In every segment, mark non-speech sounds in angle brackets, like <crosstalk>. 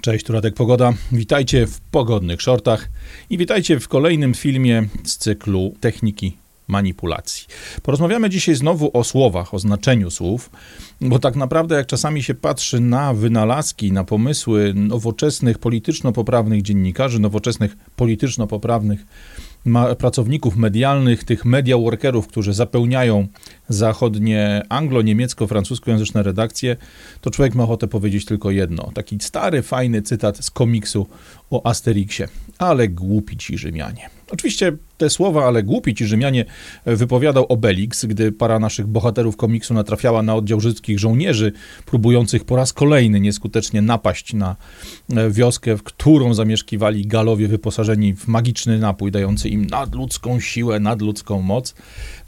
Cześć, tu Radek Pogoda. Witajcie w pogodnych shortach i witajcie w kolejnym filmie z cyklu Techniki manipulacji. Porozmawiamy dzisiaj znowu o słowach, o znaczeniu słów, bo tak naprawdę jak czasami się patrzy na wynalazki, na pomysły nowoczesnych polityczno-poprawnych dziennikarzy, nowoczesnych polityczno-poprawnych pracowników medialnych, tych media workerów, którzy zapełniają zachodnie anglo-niemiecko-francuskojęzyczne redakcje, to człowiek ma ochotę powiedzieć tylko jedno. Taki stary, fajny cytat z komiksu o Asterixie. Ale głupi ci Rzymianie. Oczywiście te słowa, ale głupi ci Rzymianie, wypowiadał Obelix, gdy para naszych bohaterów komiksu natrafiała na oddział żydkich żołnierzy, próbujących po raz kolejny nieskutecznie napaść na e, wioskę, w którą zamieszkiwali galowie wyposażeni w magiczny napój, dający im nadludzką siłę, nadludzką moc.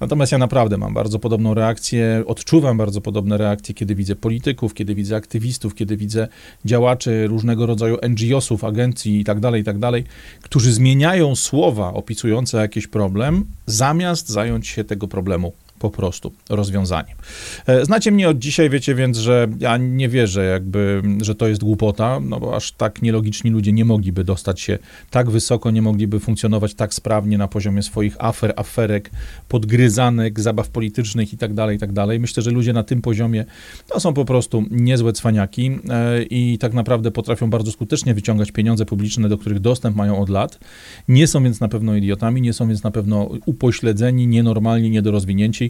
Natomiast ja naprawdę mam bardzo podobną reakcję, odczuwam bardzo podobne reakcje, kiedy widzę polityków, kiedy widzę aktywistów, kiedy widzę działaczy różnego rodzaju NGO-sów, agencji itd., tak itd., tak którzy zmieniają słowa opisujące jakiś problem, zamiast zająć się tego problemu po prostu rozwiązaniem. E, znacie mnie od dzisiaj, wiecie więc, że ja nie wierzę jakby, że to jest głupota, no bo aż tak nielogiczni ludzie nie mogliby dostać się tak wysoko, nie mogliby funkcjonować tak sprawnie na poziomie swoich afer, aferek, podgryzanek, zabaw politycznych i tak dalej, i tak dalej. Myślę, że ludzie na tym poziomie to są po prostu niezłe cwaniaki e, i tak naprawdę potrafią bardzo skutecznie wyciągać pieniądze publiczne, do których dostęp mają od lat. Nie są więc na pewno idiotami, nie są więc na pewno upośledzeni, nienormalni, niedorozwinięci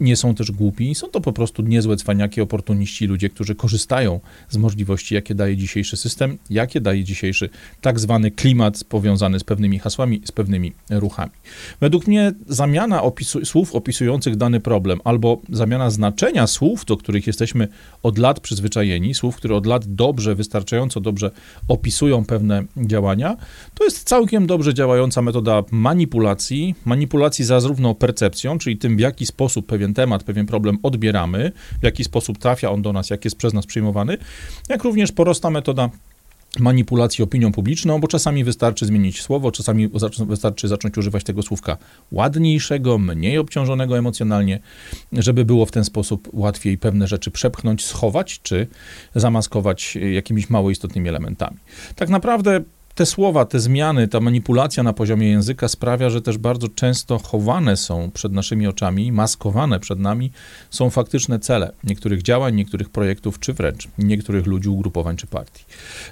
nie są też głupi, są to po prostu niezłe cwaniaki, oportuniści, ludzie, którzy korzystają z możliwości, jakie daje dzisiejszy system, jakie daje dzisiejszy tak zwany klimat powiązany z pewnymi hasłami, z pewnymi ruchami. Według mnie zamiana opisu słów opisujących dany problem albo zamiana znaczenia słów, do których jesteśmy od lat przyzwyczajeni, słów, które od lat dobrze, wystarczająco dobrze opisują pewne działania, to jest całkiem dobrze działająca metoda manipulacji, manipulacji zarówno percepcją, czyli tym, w jaki sposób pewien pewien temat, pewien problem odbieramy, w jaki sposób trafia on do nas, jak jest przez nas przyjmowany, jak również prosta metoda manipulacji opinią publiczną, bo czasami wystarczy zmienić słowo, czasami wystarczy zacząć używać tego słówka ładniejszego, mniej obciążonego emocjonalnie, żeby było w ten sposób łatwiej pewne rzeczy przepchnąć, schować czy zamaskować jakimiś mało istotnymi elementami. Tak naprawdę te słowa, te zmiany, ta manipulacja na poziomie języka sprawia, że też bardzo często chowane są przed naszymi oczami, maskowane przed nami są faktyczne cele niektórych działań, niektórych projektów, czy wręcz niektórych ludzi, ugrupowań czy partii.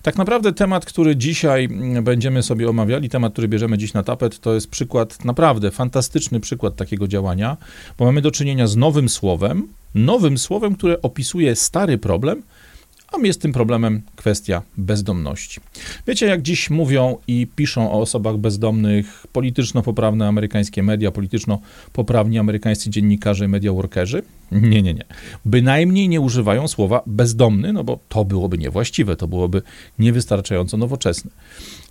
Tak naprawdę temat, który dzisiaj będziemy sobie omawiali, temat, który bierzemy dziś na tapet, to jest przykład, naprawdę fantastyczny przykład takiego działania, bo mamy do czynienia z nowym słowem, nowym słowem, które opisuje stary problem, a jest tym problemem kwestia bezdomności. Wiecie, jak dziś mówią i piszą o osobach bezdomnych polityczno-poprawne amerykańskie media, polityczno-poprawni amerykańscy dziennikarze, media workerzy? Nie, nie, nie. Bynajmniej nie używają słowa bezdomny, no bo to byłoby niewłaściwe, to byłoby niewystarczająco nowoczesne.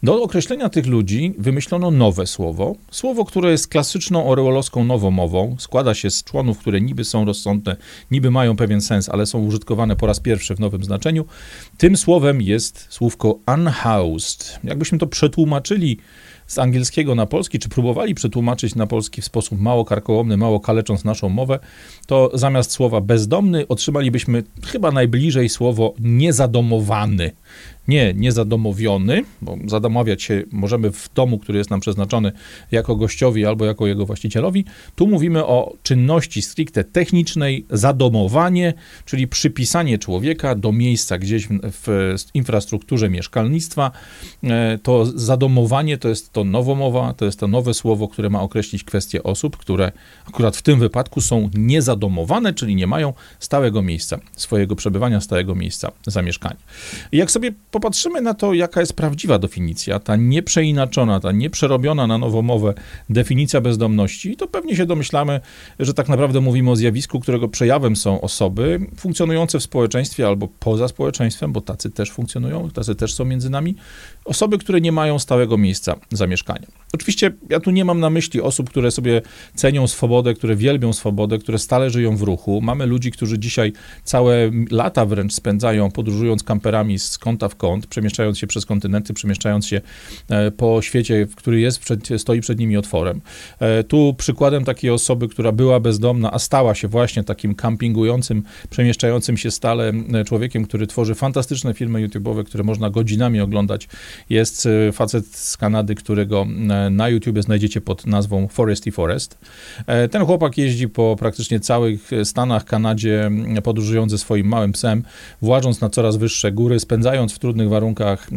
Do określenia tych ludzi wymyślono nowe słowo, słowo, które jest klasyczną orwellowską nowomową, składa się z członów, które niby są rozsądne, niby mają pewien sens, ale są użytkowane po raz pierwszy w nowym znaczeniu. Tym słowem jest słówko unhoused. Jakbyśmy to przetłumaczyli z angielskiego na polski, czy próbowali przetłumaczyć na polski w sposób mało karkołomny, mało kalecząc naszą mowę, to zamiast słowa bezdomny otrzymalibyśmy chyba najbliżej słowo niezadomowany nie niezadomowiony, bo zadomawiać się możemy w domu, który jest nam przeznaczony jako gościowi albo jako jego właścicielowi. Tu mówimy o czynności stricte technicznej, zadomowanie, czyli przypisanie człowieka do miejsca gdzieś w, w infrastrukturze mieszkalnictwa. E, to zadomowanie to jest to nowomowa, to jest to nowe słowo, które ma określić kwestie osób, które akurat w tym wypadku są niezadomowane, czyli nie mają stałego miejsca swojego przebywania, stałego miejsca zamieszkania. I jak sobie popatrzymy na to, jaka jest prawdziwa definicja, ta nieprzeinaczona, ta nieprzerobiona na nowomowę definicja bezdomności, to pewnie się domyślamy, że tak naprawdę mówimy o zjawisku, którego przejawem są osoby funkcjonujące w społeczeństwie albo poza społeczeństwem, bo tacy też funkcjonują, tacy też są między nami, osoby, które nie mają stałego miejsca zamieszkania. Oczywiście ja tu nie mam na myśli osób, które sobie cenią swobodę, które wielbią swobodę, które stale żyją w ruchu. Mamy ludzi, którzy dzisiaj całe lata wręcz spędzają podróżując kamperami z kąta w kąt, znikąd, przemieszczając się przez kontynenty, przemieszczając się e, po świecie, który jest przed, stoi przed nimi otworem. E, tu przykładem takiej osoby, która była bezdomna, a stała się właśnie takim kampingującym, przemieszczającym się stale człowiekiem, który tworzy fantastyczne filmy YouTube'owe, które można godzinami oglądać, jest facet z Kanady, którego na YouTube znajdziecie pod nazwą Foresty Forest. Ten chłopak jeździ po praktycznie całych Stanach, Kanadzie, podróżując ze swoim małym psem, włażąc na coraz wyższe góry, spędzając w trudnych warunkach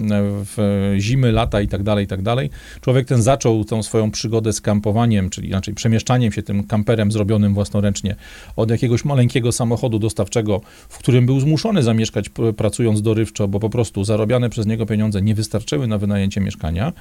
w zimy, lata i tak dalej, i tak dalej. Człowiek ten zaczął tą swoją przygodę z kampowaniem, czyli inaczej przemieszczaniem się tym kamperem zrobionym własnoręcznie od jakiegoś maleńkiego samochodu dostawczego, w którym był zmuszony zamieszkać pracując dorywczo, bo po prostu zarobiane przez niego pieniądze nie wystarczyły na wynajęcie mieszkania.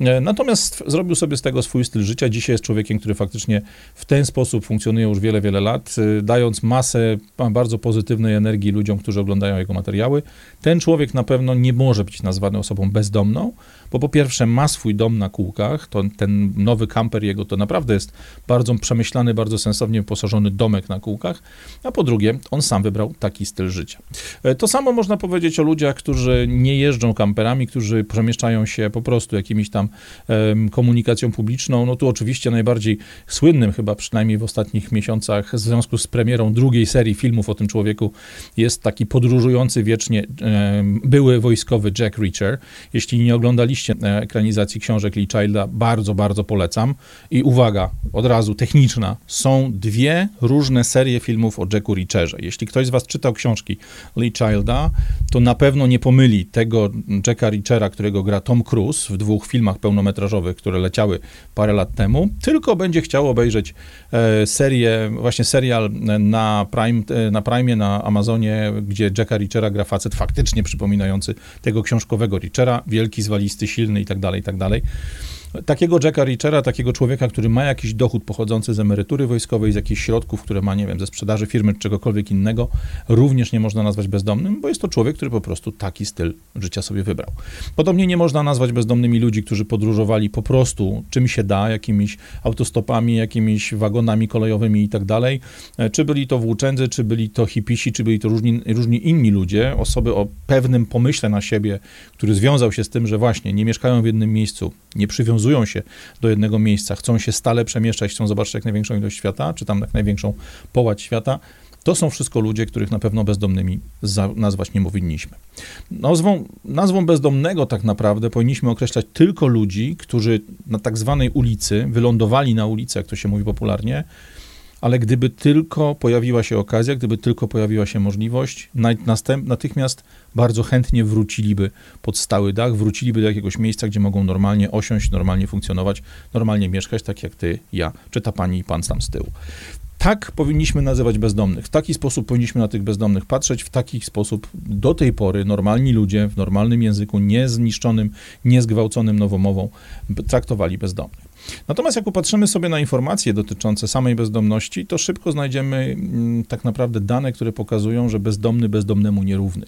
E, natomiast zrobił sobie z tego swój styl życia. Dzisiaj jest człowiekiem, który faktycznie w ten sposób funkcjonuje już wiele, wiele lat, y, dając masę bardzo pozytywnej energii ludziom, którzy oglądają jego materiały. Ten człowiek na pewno nie może być nazwany osobą bezdomną, bo po pierwsze ma swój dom na kółkach, to ten nowy kamper jego to naprawdę jest bardzo przemyślany, bardzo sensownie wyposażony domek na kółkach, a po drugie on sam wybrał taki styl życia. E, to samo można powiedzieć o ludziach, którzy nie jeżdżą kamperami, którzy przemieszczają się po prostu jakimiś tam komunikacją publiczną. No tu oczywiście najbardziej słynnym chyba przynajmniej w ostatnich miesiącach w związku z premierą drugiej serii filmów o tym człowieku jest taki podróżujący wiecznie były wojskowy Jack Reacher. Jeśli nie oglądaliście oczywiście ekranizacji książek Lee Childa bardzo, bardzo polecam. I uwaga, od razu techniczna, są dwie różne serie filmów o Jacku Reacherze. Jeśli ktoś z was czytał książki Lee Childa, to na pewno nie pomyli tego Jacka Reachera, którego gra Tom Cruise w dwóch filmach pełnometrażowych, które leciały parę lat temu, tylko będzie chciał obejrzeć e, serię, właśnie serial na Prime, e, na Prime, na Amazonie, gdzie Jacka Reachera gra facet faktycznie przypominający tego książkowego Reachera, wielki, zwalisty, silny i tak dalej, i tak dalej. Takiego Jacka Reachera, takiego człowieka, który ma jakiś dochód pochodzący z emerytury wojskowej, z jakichś środków, które ma, nie wiem, ze sprzedaży firmy czy czegokolwiek innego, również nie można nazwać bezdomnym, bo jest to człowiek, który po prostu taki styl życia sobie wybrał. Podobnie nie można nazwać bezdomnymi ludzi, którzy podróżowali po prostu czym się da, jakimiś autostopami, jakimiś wagonami kolejowymi i tak dalej. E, czy byli to włóczędzy, czy byli to hipisi, czy byli to różni, różni inni ludzie, osoby o pewnym pomyśle na siebie, który związał się z tym, że właśnie nie mieszkają w jednym miejscu, nie przywiązują się do jednego miejsca, chcą się stale przemieszczać, chcą zobaczyć jak największą ilość świata, czy tam jak największą połać świata, to są wszystko ludzie, których na pewno bezdomnymi nazwać nie powinniśmy. Nazwą, nazwą bezdomnego tak naprawdę powinniśmy określać tylko ludzi, którzy na tak zwanej ulicy wylądowali na ulicy, jak to się mówi popularnie, ale gdyby tylko pojawiła się okazja, gdyby tylko pojawiła się możliwość, natychmiast bardzo chętnie wróciliby pod stały dach, wróciliby do jakiegoś miejsca, gdzie mogą normalnie osiąść, normalnie funkcjonować, normalnie mieszkać, tak jak ty, ja, czy ta pani i pan tam z tyłu. Tak powinniśmy nazywać bezdomnych. W taki sposób powinniśmy na tych bezdomnych patrzeć. W taki sposób do tej pory normalni ludzie w normalnym języku, niezniszczonym, niezgwałconym nowomową, traktowali bezdomnych. Natomiast jak popatrzymy sobie na informacje dotyczące samej bezdomności, to szybko znajdziemy mm, tak naprawdę dane, które pokazują, że bezdomny bezdomnemu nierówny.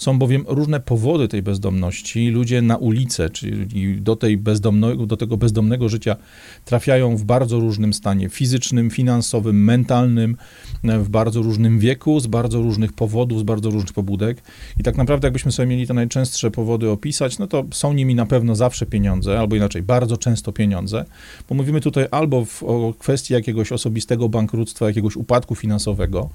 Są bowiem różne powody tej bezdomności. Ludzie na ulicę, czyli do, tej bezdomnego, do tego bezdomnego życia trafiają w bardzo różnym stanie fizycznym, finansowym, mentalnym, w bardzo różnym wieku, z bardzo różnych powodów, z bardzo różnych pobudek. I tak naprawdę, jakbyśmy sobie mieli te najczęstsze powody opisać, no to są nimi na pewno zawsze pieniądze, albo inaczej, bardzo często pieniądze, bo mówimy tutaj albo w, o kwestii jakiegoś osobistego bankructwa, jakiegoś upadku finansowego.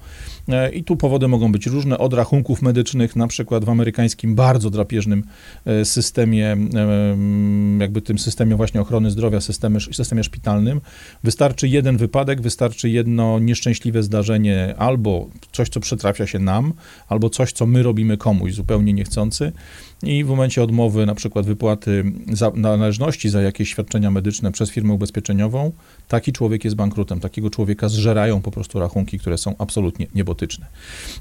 E, I tu powody mogą być różne, od rachunków medycznych, na przykład w amerykańskim bardzo drapieżnym e, systemie, e, jakby tym systemie właśnie ochrony zdrowia, systemie, systemie szpitalnym. Wystarczy jeden wypadek, wystarczy jedno nieszczęśliwe zdarzenie, albo coś, co przytrafia się nam, albo coś, co my robimy komuś zupełnie niechcący i w momencie odmowy na przykład wypłaty za, należności za jakieś świadczenia medyczne przez firmę ubezpieczeniową, taki człowiek jest bankrutem. Takiego człowieka zżerają po prostu rachunki, które są absolutnie niebotyczne.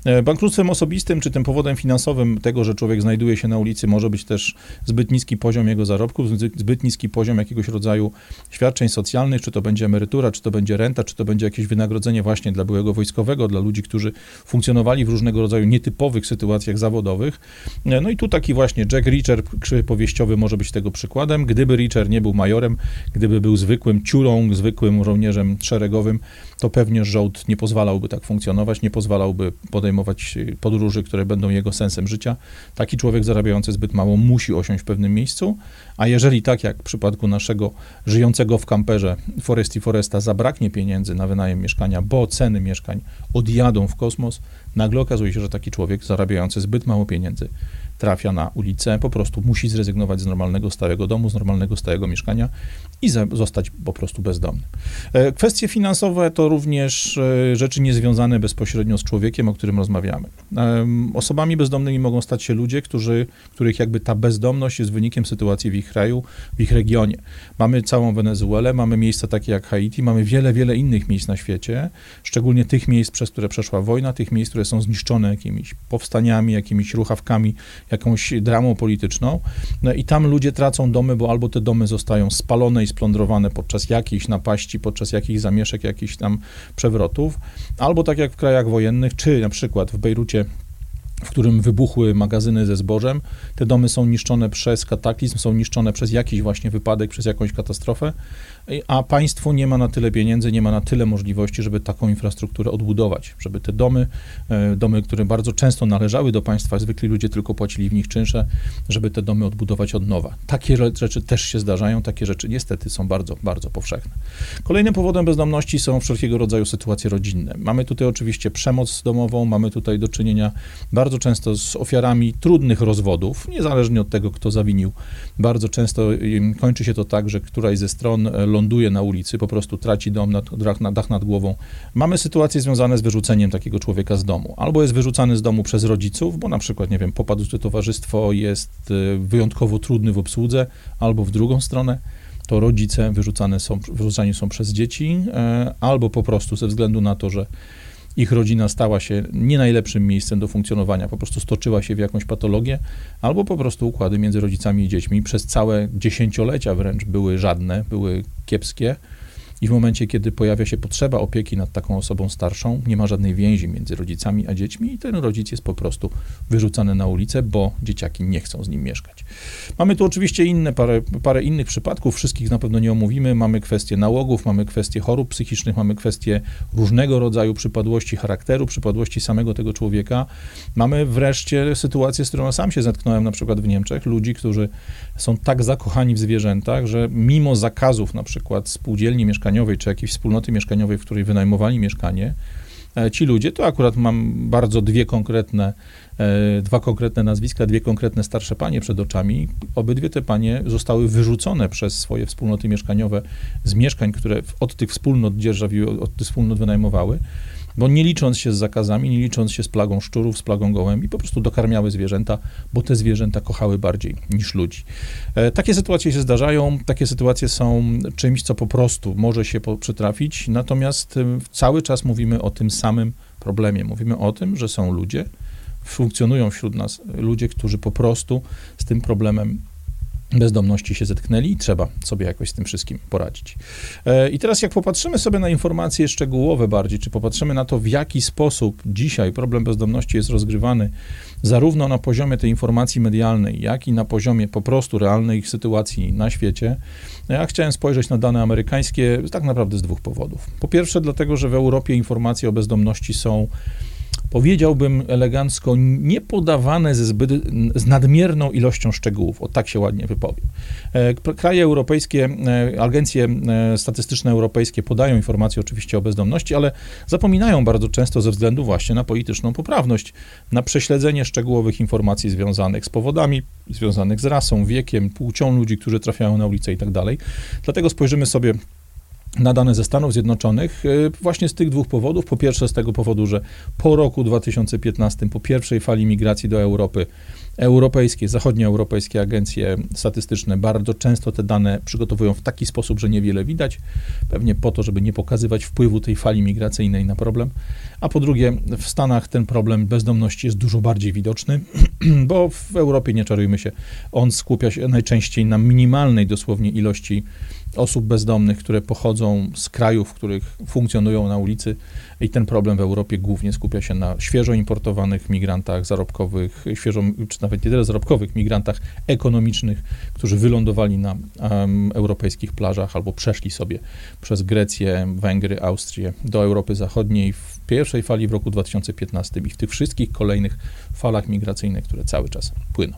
E, bankructwem osobistym, czy tym powodem finansowym tego, że człowiek znajduje się na ulicy, może być też zbyt niski poziom jego zarobków, zbyt niski poziom jakiegoś rodzaju świadczeń socjalnych, czy to będzie emerytura, czy to będzie renta, czy to będzie jakieś wynagrodzenie właśnie dla byłego wojskowego, dla ludzi, którzy funkcjonowali w różnego rodzaju nietypowych sytuacjach zawodowych. E, no i tu taki właśnie Jack Reacher, krzywy powieściowy, może być tego przykładem. Gdyby Reacher nie był majorem, gdyby był zwykłym ciurą, zwykłym żołnierzem szeregowym, to pewnie żołd nie pozwalałby tak funkcjonować, nie pozwalałby podejmować podróży, które będą jego sensem życia. Taki człowiek zarabiający zbyt mało musi osiąść w pewnym miejscu, a jeżeli tak jak w przypadku naszego żyjącego w kamperze Foresti Foresta zabraknie pieniędzy na wynajem mieszkania, bo ceny mieszkań odjadą w kosmos, nagle okazuje się, że taki człowiek zarabiający zbyt mało pieniędzy trafia na ulicę, po prostu musi zrezygnować z normalnego stałego domu, z normalnego stałego mieszkania i zostać po prostu bezdomnym. E, kwestie finansowe to również e, rzeczy niezwiązane bezpośrednio z człowiekiem, o którym rozmawiamy. E, osobami bezdomnymi mogą stać się ludzie, którzy, których jakby ta bezdomność jest wynikiem sytuacji w ich kraju, w ich regionie. Mamy całą Wenezuelę, mamy miejsca takie jak Haiti, mamy wiele, wiele innych miejsc na świecie, szczególnie tych miejsc, przez które przeszła wojna, tych miejsc, które są zniszczone jakimiś powstaniami, jakimiś ruchawkami, jakąś dramą polityczną. No i tam ludzie tracą domy, bo albo te domy zostają spalone i splądrowane podczas jakiejś napaści, podczas jakichś zamieszek, jakichś tam przewrotów, albo tak jak w krajach wojennych, czy na przykład w Bejrucie w którym wybuchły magazyny ze zbożem. Te domy są niszczone przez kataklizm, są niszczone przez jakiś właśnie wypadek, przez jakąś katastrofę a państwo nie ma na tyle pieniędzy, nie ma na tyle możliwości, żeby taką infrastrukturę odbudować, żeby te domy, e, domy, które bardzo często należały do państwa, zwykli ludzie tylko płacili w nich czynsze, żeby te domy odbudować od nowa. Takie rzeczy też się zdarzają, takie rzeczy niestety są bardzo, bardzo powszechne. Kolejnym powodem bezdomności są wszelkiego rodzaju sytuacje rodzinne. Mamy tutaj oczywiście przemoc domową, mamy tutaj do czynienia bardzo często z ofiarami trudnych rozwodów, niezależnie od tego, kto zawinił. Bardzo często kończy się to tak, że któraś ze stron e, ląduje na ulicy, po prostu traci dom, nad, dach nad głową. Mamy sytuacje związane z wyrzuceniem takiego człowieka z domu. Albo jest wyrzucany z domu przez rodziców, bo na przykład, nie wiem, popadł w towarzystwo, jest y, wyjątkowo trudny w obsłudze, albo w drugą stronę to rodzice wyrzucane są, wyrzucani są przez dzieci, e, albo po prostu ze względu na to, że ich rodzina stała się nie najlepszym miejscem do funkcjonowania, po prostu stoczyła się w jakąś patologię, albo po prostu układy między rodzicami i dziećmi. Przez całe dziesięciolecia wręcz były żadne, były kiepskie i w momencie, kiedy pojawia się potrzeba opieki nad taką osobą starszą, nie ma żadnej więzi między rodzicami a dziećmi i ten rodzic jest po prostu wyrzucany na ulicę, bo dzieciaki nie chcą z nim mieszkać. Mamy tu oczywiście inne, parę, parę innych przypadków, wszystkich na pewno nie omówimy. Mamy kwestie nałogów, mamy kwestie chorób psychicznych, mamy kwestie różnego rodzaju przypadłości charakteru, przypadłości samego tego człowieka. Mamy wreszcie sytuację, z którą sam się zetknąłem na przykład w Niemczech, ludzi, którzy są tak zakochani w zwierzętach, że mimo zakazów na przykład spółdzielni mieszkaniowej, mieszkaniowej, czy jakiejś wspólnoty mieszkaniowej, w której wynajmowali mieszkanie, e, ci ludzie, to akurat mam bardzo dwie konkretne, e, dwa konkretne nazwiska, dwie konkretne starsze panie przed oczami. Obydwie te panie zostały wyrzucone przez swoje wspólnoty mieszkaniowe z mieszkań, które od tych wspólnot dzierżawiły, od tych wspólnot wynajmowały bo nie licząc się z zakazami, nie licząc się z plagą szczurów, z plagą gołębi, po prostu dokarmiały zwierzęta, bo te zwierzęta kochały bardziej niż ludzi. E, takie sytuacje się zdarzają, takie sytuacje są czymś, co po prostu może się przytrafić, natomiast e, cały czas mówimy o tym samym problemie. Mówimy o tym, że są ludzie, funkcjonują wśród nas ludzie, którzy po prostu z tym problemem bezdomności się zetknęli i trzeba sobie jakoś z tym wszystkim poradzić. E, I teraz jak popatrzymy sobie na informacje szczegółowe bardziej, czy popatrzymy na to, w jaki sposób dzisiaj problem bezdomności jest rozgrywany, zarówno na poziomie tej informacji medialnej, jak i na poziomie po prostu realnej sytuacji na świecie, ja chciałem spojrzeć na dane amerykańskie tak naprawdę z dwóch powodów. Po pierwsze, dlatego, że w Europie informacje o bezdomności są powiedziałbym elegancko, nie podawane ze zbyt, z nadmierną ilością szczegółów. O tak się ładnie wypowiem. E, kraje europejskie, e, agencje e, statystyczne europejskie podają informacje oczywiście o bezdomności, ale zapominają bardzo często ze względu właśnie na polityczną poprawność, na prześledzenie szczegółowych informacji związanych z powodami, związanych z rasą, wiekiem, płcią ludzi, którzy trafiają na ulicę i tak dalej. Dlatego spojrzymy sobie na dane ze Stanów Zjednoczonych y, właśnie z tych dwóch powodów. Po pierwsze z tego powodu, że po roku 2015, po pierwszej fali migracji do Europy, europejskie, zachodnioeuropejskie agencje statystyczne bardzo często te dane przygotowują w taki sposób, że niewiele widać, pewnie po to, żeby nie pokazywać wpływu tej fali migracyjnej na problem. A po drugie, w Stanach ten problem bezdomności jest dużo bardziej widoczny, <clears throat> bo w Europie, nie czarujmy się, on skupia się najczęściej na minimalnej dosłownie ilości osób bezdomnych, które pochodzą z krajów, w których funkcjonują na ulicy. I ten problem w Europie głównie skupia się na świeżo importowanych migrantach zarobkowych, świeżo, czy nawet nie tyle zarobkowych, migrantach ekonomicznych, którzy wylądowali na um, europejskich plażach albo przeszli sobie przez Grecję, Węgry, Austrię do Europy Zachodniej pierwszej fali w roku 2015 i w tych wszystkich kolejnych falach migracyjnych, które cały czas płyną.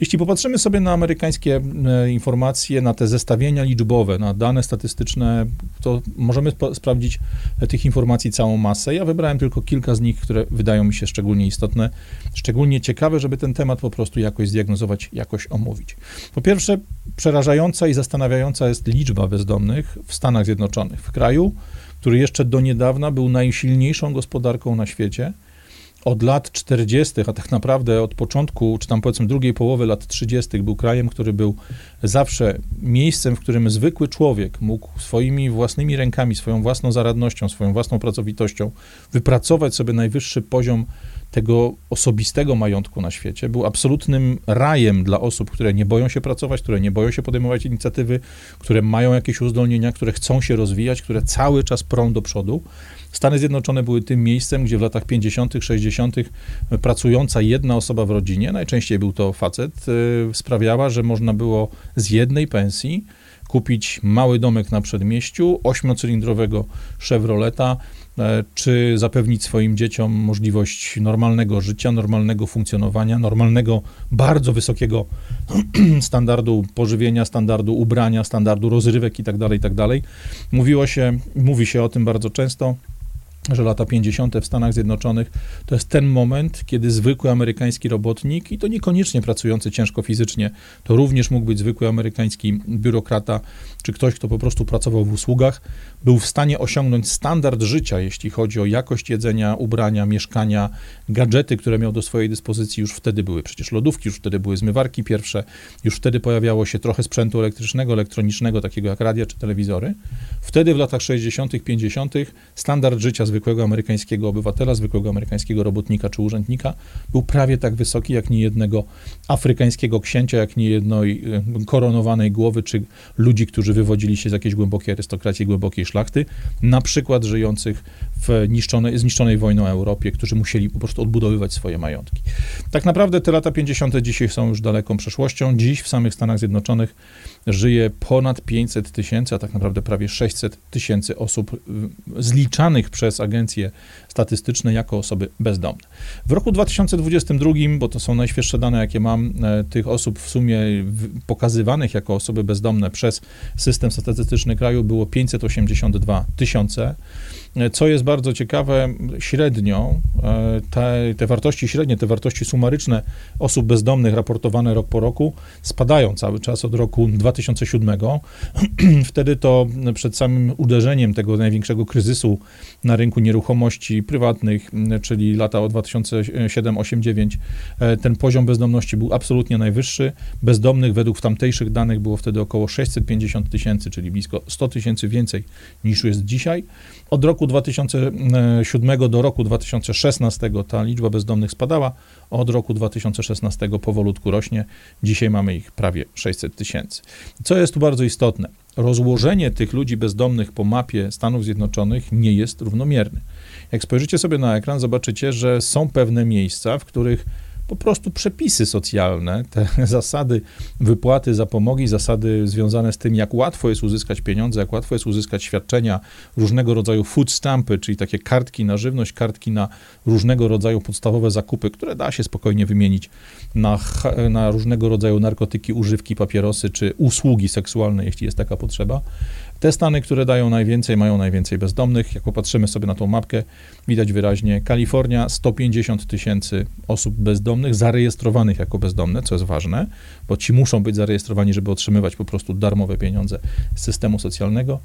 Jeśli popatrzymy sobie na amerykańskie e, informacje, na te zestawienia liczbowe, na dane statystyczne, to możemy sprawdzić tych informacji całą masę. Ja wybrałem tylko kilka z nich, które wydają mi się szczególnie istotne, szczególnie ciekawe, żeby ten temat po prostu jakoś zdiagnozować, jakoś omówić. Po pierwsze, przerażająca i zastanawiająca jest liczba bezdomnych w Stanach Zjednoczonych, w kraju, który jeszcze do niedawna był najsilniejszą gospodarką na świecie od lat 40., a tak naprawdę od początku, czy tam powiedzmy drugiej połowy lat 30., był krajem, który był zawsze miejscem, w którym zwykły człowiek mógł swoimi własnymi rękami, swoją własną zaradnością, swoją własną pracowitością wypracować sobie najwyższy poziom tego osobistego majątku na świecie. Był absolutnym rajem dla osób, które nie boją się pracować, które nie boją się podejmować inicjatywy, które mają jakieś uzdolnienia, które chcą się rozwijać, które cały czas prą do przodu. Stany Zjednoczone były tym miejscem, gdzie w latach 50., 60. pracująca jedna osoba w rodzinie, najczęściej był to facet, y, sprawiała, że można było z jednej pensji kupić mały domek na przedmieściu, ośmiocylindrowego Chevroleta, e, czy zapewnić swoim dzieciom możliwość normalnego życia, normalnego funkcjonowania, normalnego, bardzo wysokiego <clears throat> standardu pożywienia, standardu ubrania, standardu rozrywek itd., tak itd. Tak Mówiło się, mówi się o tym bardzo często że lata 50. w Stanach Zjednoczonych to jest ten moment, kiedy zwykły amerykański robotnik, i to niekoniecznie pracujący ciężko fizycznie, to również mógł być zwykły amerykański biurokrata, czy ktoś, kto po prostu pracował w usługach, był w stanie osiągnąć standard życia, jeśli chodzi o jakość jedzenia, ubrania, mieszkania, gadżety, które miał do swojej dyspozycji. Już wtedy były przecież lodówki, już wtedy były zmywarki pierwsze, już wtedy pojawiało się trochę sprzętu elektrycznego, elektronicznego, takiego jak radia czy telewizory. Wtedy w latach 60., 50. standard życia zwykłego amerykańskiego obywatela, zwykłego amerykańskiego robotnika czy urzędnika był prawie tak wysoki jak niejednego afrykańskiego księcia, jak niejednej e, koronowanej głowy, czy ludzi, którzy wywodzili się z jakiejś głębokiej arystokracji, głębokiej szlachty, na przykład żyjących w niszczonej, zniszczonej wojną Europie, którzy musieli po prostu odbudowywać swoje majątki. Tak naprawdę te lata 50. dzisiaj są już daleką przeszłością. Dziś w samych Stanach Zjednoczonych żyje ponad 500 tysięcy, a tak naprawdę prawie 600 tysięcy osób zliczanych przez agencje statystyczne jako osoby bezdomne. W roku 2022, bo to są najświeższe dane, jakie mam, e, tych osób w sumie pokazywanych jako osoby bezdomne przez system statystyczny kraju było 582 tysiące. Co jest bardzo ciekawe, średnio e, te, te, wartości średnie, te wartości sumaryczne osób bezdomnych raportowane rok po roku spadają cały czas od roku 2007. <clears throat> Wtedy to przed samym uderzeniem tego największego kryzysu na rynku nieruchomości prywatnych, czyli lata od 2007, 8, 9, ten poziom bezdomności był absolutnie najwyższy. Bezdomnych według tamtejszych danych było wtedy około 650 tysięcy, czyli blisko 100 tysięcy więcej niż jest dzisiaj. Od roku 2007 do roku 2016 ta liczba bezdomnych spadała, od roku 2016 powolutku rośnie. Dzisiaj mamy ich prawie 600 tysięcy. Co jest tu bardzo istotne? Rozłożenie tych ludzi bezdomnych po mapie Stanów Zjednoczonych nie jest równomierne. Jak spojrzycie sobie na ekran, zobaczycie, że są pewne miejsca, w których po prostu przepisy socjalne, te <laughs> zasady wypłaty zapomogi, zasady związane z tym, jak łatwo jest uzyskać pieniądze, jak łatwo jest uzyskać świadczenia, różnego rodzaju food stampy, czyli takie kartki na żywność, kartki na różnego rodzaju podstawowe zakupy, które da się spokojnie wymienić na, na różnego rodzaju narkotyki, używki, papierosy czy usługi seksualne, jeśli jest taka potrzeba. Te stany, które dają najwięcej, mają najwięcej bezdomnych. Jak popatrzymy sobie na tą mapkę, widać wyraźnie Kalifornia 150 tysięcy osób bezdomnych, zarejestrowanych jako bezdomne, co jest ważne, bo ci muszą być zarejestrowani, żeby otrzymywać po prostu darmowe pieniądze z systemu socjalnego.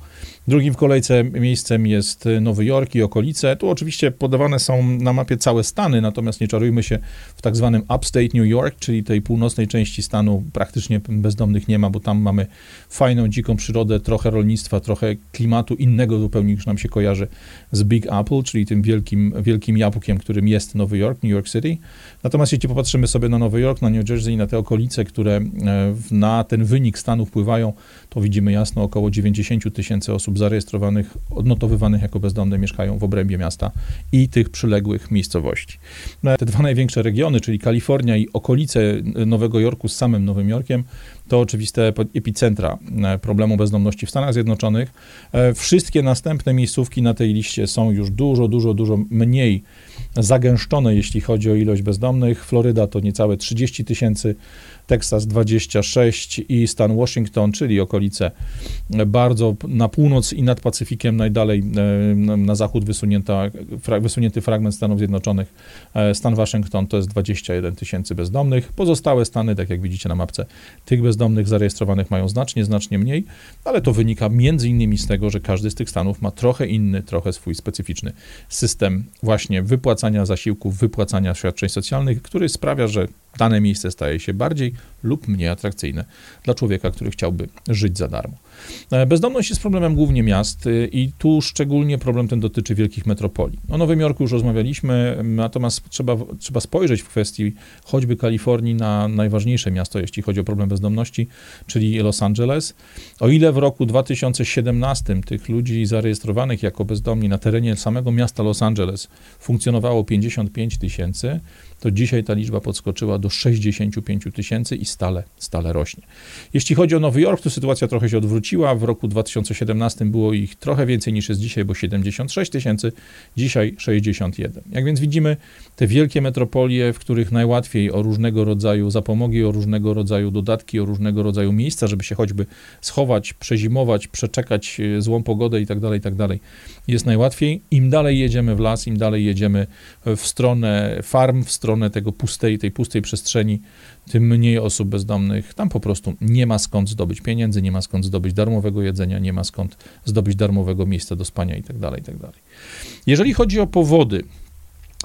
Drugim w kolejce miejscem jest Nowy Jork i okolice. Tu oczywiście podawane są na mapie całe stany, natomiast nie czarujmy się, w tak zwanym upstate New York, czyli tej północnej części stanu praktycznie bezdomnych nie ma, bo tam mamy fajną, dziką przyrodę, trochę rolnictwa, trochę klimatu innego zupełnie niż nam się kojarzy z Big Apple, czyli tym wielkim, wielkim jabłkiem, którym jest Nowy Jork, New York City. Natomiast jeśli popatrzymy sobie na Nowy Jork, na New Jersey, na te okolice, które e, na ten wynik stanu wpływają, to widzimy jasno około 90 tysięcy osób zarejestrowanych, odnotowywanych jako bezdomne mieszkają w obrębie miasta i tych przyległych miejscowości. No, te dwa największe regiony, czyli Kalifornia i okolice Nowego Jorku z samym Nowym Jorkiem, to oczywiste epicentra e, problemu bezdomności w Stanach Zjednoczonych. E, wszystkie następne miejscówki na tej liście są już dużo, dużo, dużo mniej zagęszczone, jeśli chodzi o ilość bezdomnych. Floryda to niecałe 30 tysięcy, Teksas 26 i stan Washington, czyli okolice bardzo na północ i nad Pacyfikiem, najdalej e, na zachód wysunięta, wysunięty fragment Stanów Zjednoczonych, e, stan Waszyngton to jest 21 tysięcy bezdomnych. Pozostałe stany, tak jak widzicie na mapce, tych bezdomnych zarejestrowanych mają znacznie, znacznie mniej, ale to wynika między innymi z tego, że każdy z tych stanów ma trochę inny, trochę swój specyficzny system właśnie wypłacania zasiłków, wypłacania świadczeń socjalnych, który sprawia, że dane miejsce staje się bardziej lub mniej atrakcyjne dla człowieka, który chciałby żyć za darmo. E, bezdomność jest problemem głównie miast y, i tu szczególnie problem ten dotyczy wielkich metropolii. O Nowym Jorku już rozmawialiśmy, natomiast trzeba, trzeba spojrzeć w kwestii choćby Kalifornii na najważniejsze miasto, jeśli chodzi o problem bezdomności, czyli Los Angeles. O ile w roku 2017 tych ludzi zarejestrowanych jako bezdomni na terenie samego miasta Los Angeles funkcjonowało 55 tysięcy, to dzisiaj ta liczba podskoczyła do 65 tysięcy i stale, stale rośnie. Jeśli chodzi o Nowy Jork, to sytuacja trochę się odwróciła. W roku 2017 było ich trochę więcej niż jest dzisiaj, bo 76 tysięcy, dzisiaj 61. Jak więc widzimy, te wielkie metropolie, w których najłatwiej o różnego rodzaju zapomogi, o różnego rodzaju dodatki, o różnego rodzaju miejsca, żeby się choćby schować, przezimować, przeczekać e, złą pogodę i tak dalej, i tak dalej, jest najłatwiej. Im dalej jedziemy w las, im dalej jedziemy w stronę farm, w stronę tego pustej, tej pustej przestrzeni, tym mniej osób bezdomnych. Tam po prostu nie ma skąd zdobyć pieniędzy, nie ma skąd zdobyć darmowego jedzenia, nie ma skąd zdobyć darmowego miejsca do spania i tak dalej, i tak. Jeżeli chodzi o powody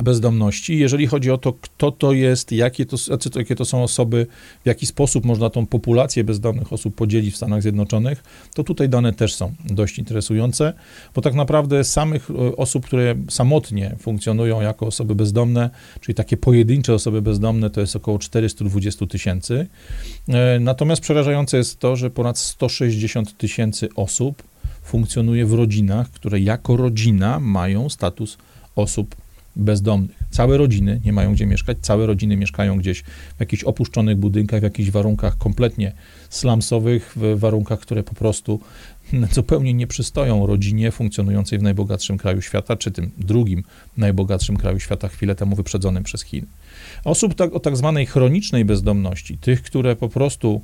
bezdomności. Jeżeli chodzi o to, kto to jest, jakie to, jakie to są osoby, w jaki sposób można tą populację bezdomnych osób podzielić w Stanach Zjednoczonych, to tutaj dane też są dość interesujące, bo tak naprawdę samych e, osób, które samotnie funkcjonują jako osoby bezdomne, czyli takie pojedyncze osoby bezdomne, to jest około 420 tysięcy. E, natomiast przerażające jest to, że ponad 160 tysięcy osób funkcjonuje w rodzinach, które jako rodzina mają status osób bezdomnych. Całe rodziny nie mają gdzie mieszkać, całe rodziny mieszkają gdzieś w jakichś opuszczonych budynkach, w jakichś warunkach kompletnie slumsowych, w warunkach, które po prostu zupełnie nie przystoją rodzinie funkcjonującej w najbogatszym kraju świata, czy tym drugim najbogatszym kraju świata, chwilę temu wyprzedzonym przez Chiny. Osób tak, o tak zwanej chronicznej bezdomności, tych, które po prostu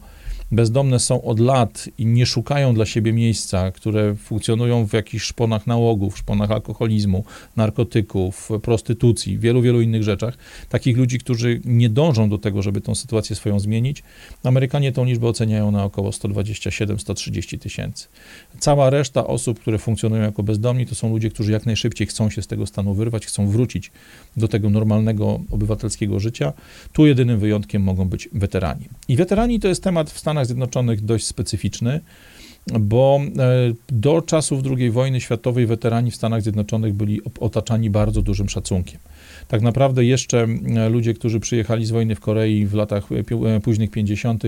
bezdomne są od lat i nie szukają dla siebie miejsca, które funkcjonują w jakichś szponach nałogów, szponach alkoholizmu, narkotyków, prostytucji, wielu, wielu innych rzeczach, takich ludzi, którzy nie dążą do tego, żeby tą sytuację swoją zmienić, Amerykanie tą liczbę oceniają na około 127-130 tysięcy. Cała reszta osób, które funkcjonują jako bezdomni, to są ludzie, którzy jak najszybciej chcą się z tego stanu wyrwać, chcą wrócić do tego normalnego obywatelskiego życia. Tu jedynym wyjątkiem mogą być weterani. I weterani to jest temat w Stanach Stanach Zjednoczonych dość specyficzny, bo e, do czasów II wojny światowej weterani w Stanach Zjednoczonych byli otaczani bardzo dużym szacunkiem. Tak naprawdę jeszcze e, ludzie, którzy przyjechali z wojny w Korei w latach e, późnych 50.,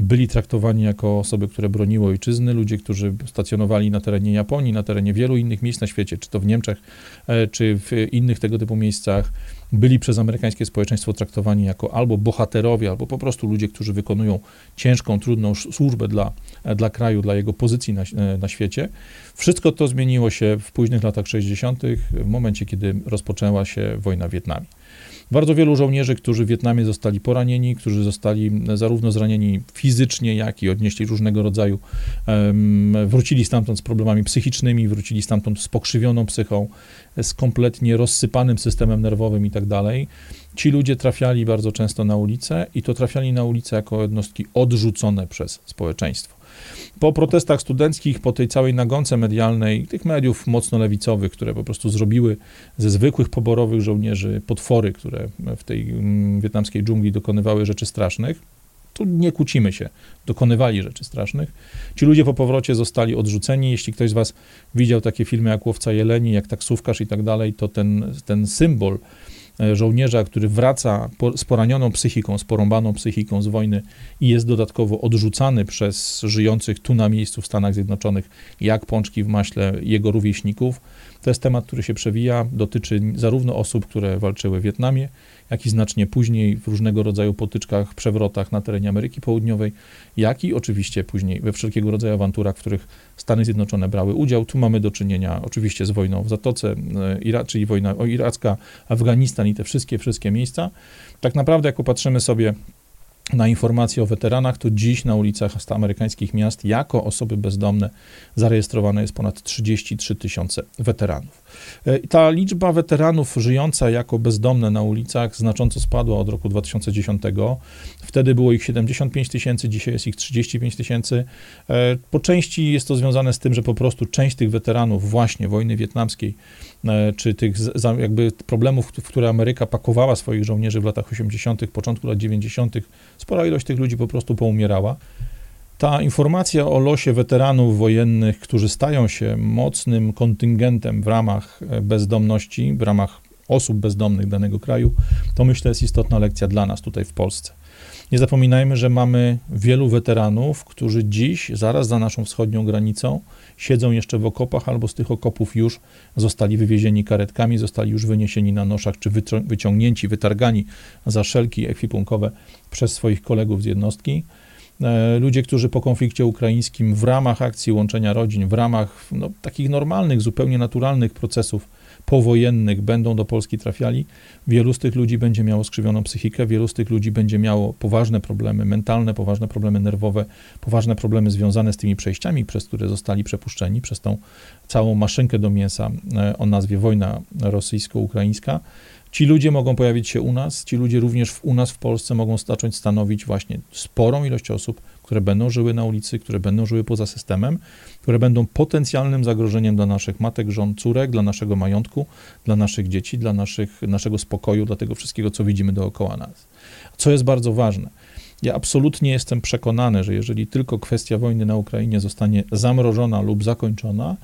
byli traktowani jako osoby, które broniły ojczyzny, ludzie, którzy stacjonowali na terenie Japonii, na terenie wielu innych miejsc na świecie, czy to w Niemczech, czy w innych tego typu miejscach byli przez amerykańskie społeczeństwo traktowani jako albo bohaterowie, albo po prostu ludzie, którzy wykonują ciężką, trudną służbę dla, dla kraju, dla jego pozycji na, na świecie. Wszystko to zmieniło się w późnych latach 60., w momencie, kiedy rozpoczęła się wojna w Wietnamie. Bardzo wielu żołnierzy, którzy w Wietnamie zostali poranieni, którzy zostali zarówno zranieni fizycznie, jak i odnieśli różnego rodzaju, wrócili stamtąd z problemami psychicznymi, wrócili stamtąd z pokrzywioną psychą, z kompletnie rozsypanym systemem nerwowym i tak dalej. Ci ludzie trafiali bardzo często na ulicę i to trafiali na ulicę jako jednostki odrzucone przez społeczeństwo. Po protestach studenckich, po tej całej nagonce medialnej, tych mediów mocno lewicowych, które po prostu zrobiły ze zwykłych poborowych żołnierzy potwory, które w tej mm, wietnamskiej dżungli dokonywały rzeczy strasznych, Tu nie kłócimy się, dokonywali rzeczy strasznych. Ci ludzie po powrocie zostali odrzuceni. Jeśli ktoś z was widział takie filmy jak Łowca Jeleni, jak Taksówkarz i tak dalej, to ten, ten symbol żołnierza, który wraca z poranioną psychiką, z porąbaną psychiką z wojny i jest dodatkowo odrzucany przez żyjących tu na miejscu w Stanach Zjednoczonych, jak pączki w maśle jego rówieśników. To jest temat, który się przewija, dotyczy zarówno osób, które walczyły w Wietnamie, jak i znacznie później w różnego rodzaju potyczkach, przewrotach na terenie Ameryki Południowej, jak i oczywiście później we wszelkiego rodzaju awanturach, w których Stany Zjednoczone brały udział. Tu mamy do czynienia oczywiście z wojną w Zatoce, e, czyli wojna iracka, Afganistan i te wszystkie, wszystkie miejsca. Tak naprawdę, jak popatrzymy sobie na informacje o weteranach, to dziś na ulicach amerykańskich miast jako osoby bezdomne zarejestrowane jest ponad 33 tysiące weteranów. E, ta liczba weteranów żyjąca jako bezdomne na ulicach znacząco spadła od roku 2010. Wtedy było ich 75 tysięcy, dzisiaj jest ich 35 tysięcy. E, po części jest to związane z tym, że po prostu część tych weteranów właśnie wojny wietnamskiej, czy tych jakby problemów, w które Ameryka pakowała swoich żołnierzy w latach 80., początku lat 90., spora ilość tych ludzi po prostu poumierała. Ta informacja o losie weteranów wojennych, którzy stają się mocnym kontyngentem w ramach e, bezdomności, w ramach osób bezdomnych danego kraju, to myślę jest istotna lekcja dla nas tutaj w Polsce. Nie zapominajmy, że mamy wielu weteranów, którzy dziś, zaraz za naszą wschodnią granicą, siedzą jeszcze w okopach albo z tych okopów już zostali wywiezieni karetkami, zostali już wyniesieni na noszach, czy wyciągnięci, wytargani za szelki ekwipunkowe przez swoich kolegów z jednostki. E, ludzie, którzy po konflikcie ukraińskim w ramach akcji łączenia rodzin, w ramach no, takich normalnych, zupełnie naturalnych procesów powojennych będą do Polski trafiali, wielu z tych ludzi będzie miało skrzywioną psychikę, wielu z tych ludzi będzie miało poważne problemy mentalne, poważne problemy nerwowe, poważne problemy związane z tymi przejściami, przez które zostali przepuszczeni, przez tą całą maszynkę do mięsa e, o nazwie wojna rosyjsko-ukraińska. Ci ludzie mogą pojawić się u nas, ci ludzie również w, u nas w Polsce mogą zacząć stanowić właśnie sporą ilość osób, które będą żyły na ulicy, które będą żyły poza systemem, które będą potencjalnym zagrożeniem dla naszych matek, żon, córek, dla naszego majątku, dla naszych dzieci, dla naszych, naszego spokoju, dla tego wszystkiego, co widzimy dookoła nas. Co jest bardzo ważne. Ja absolutnie jestem przekonany, że jeżeli tylko kwestia wojny na Ukrainie zostanie zamrożona lub zakończona,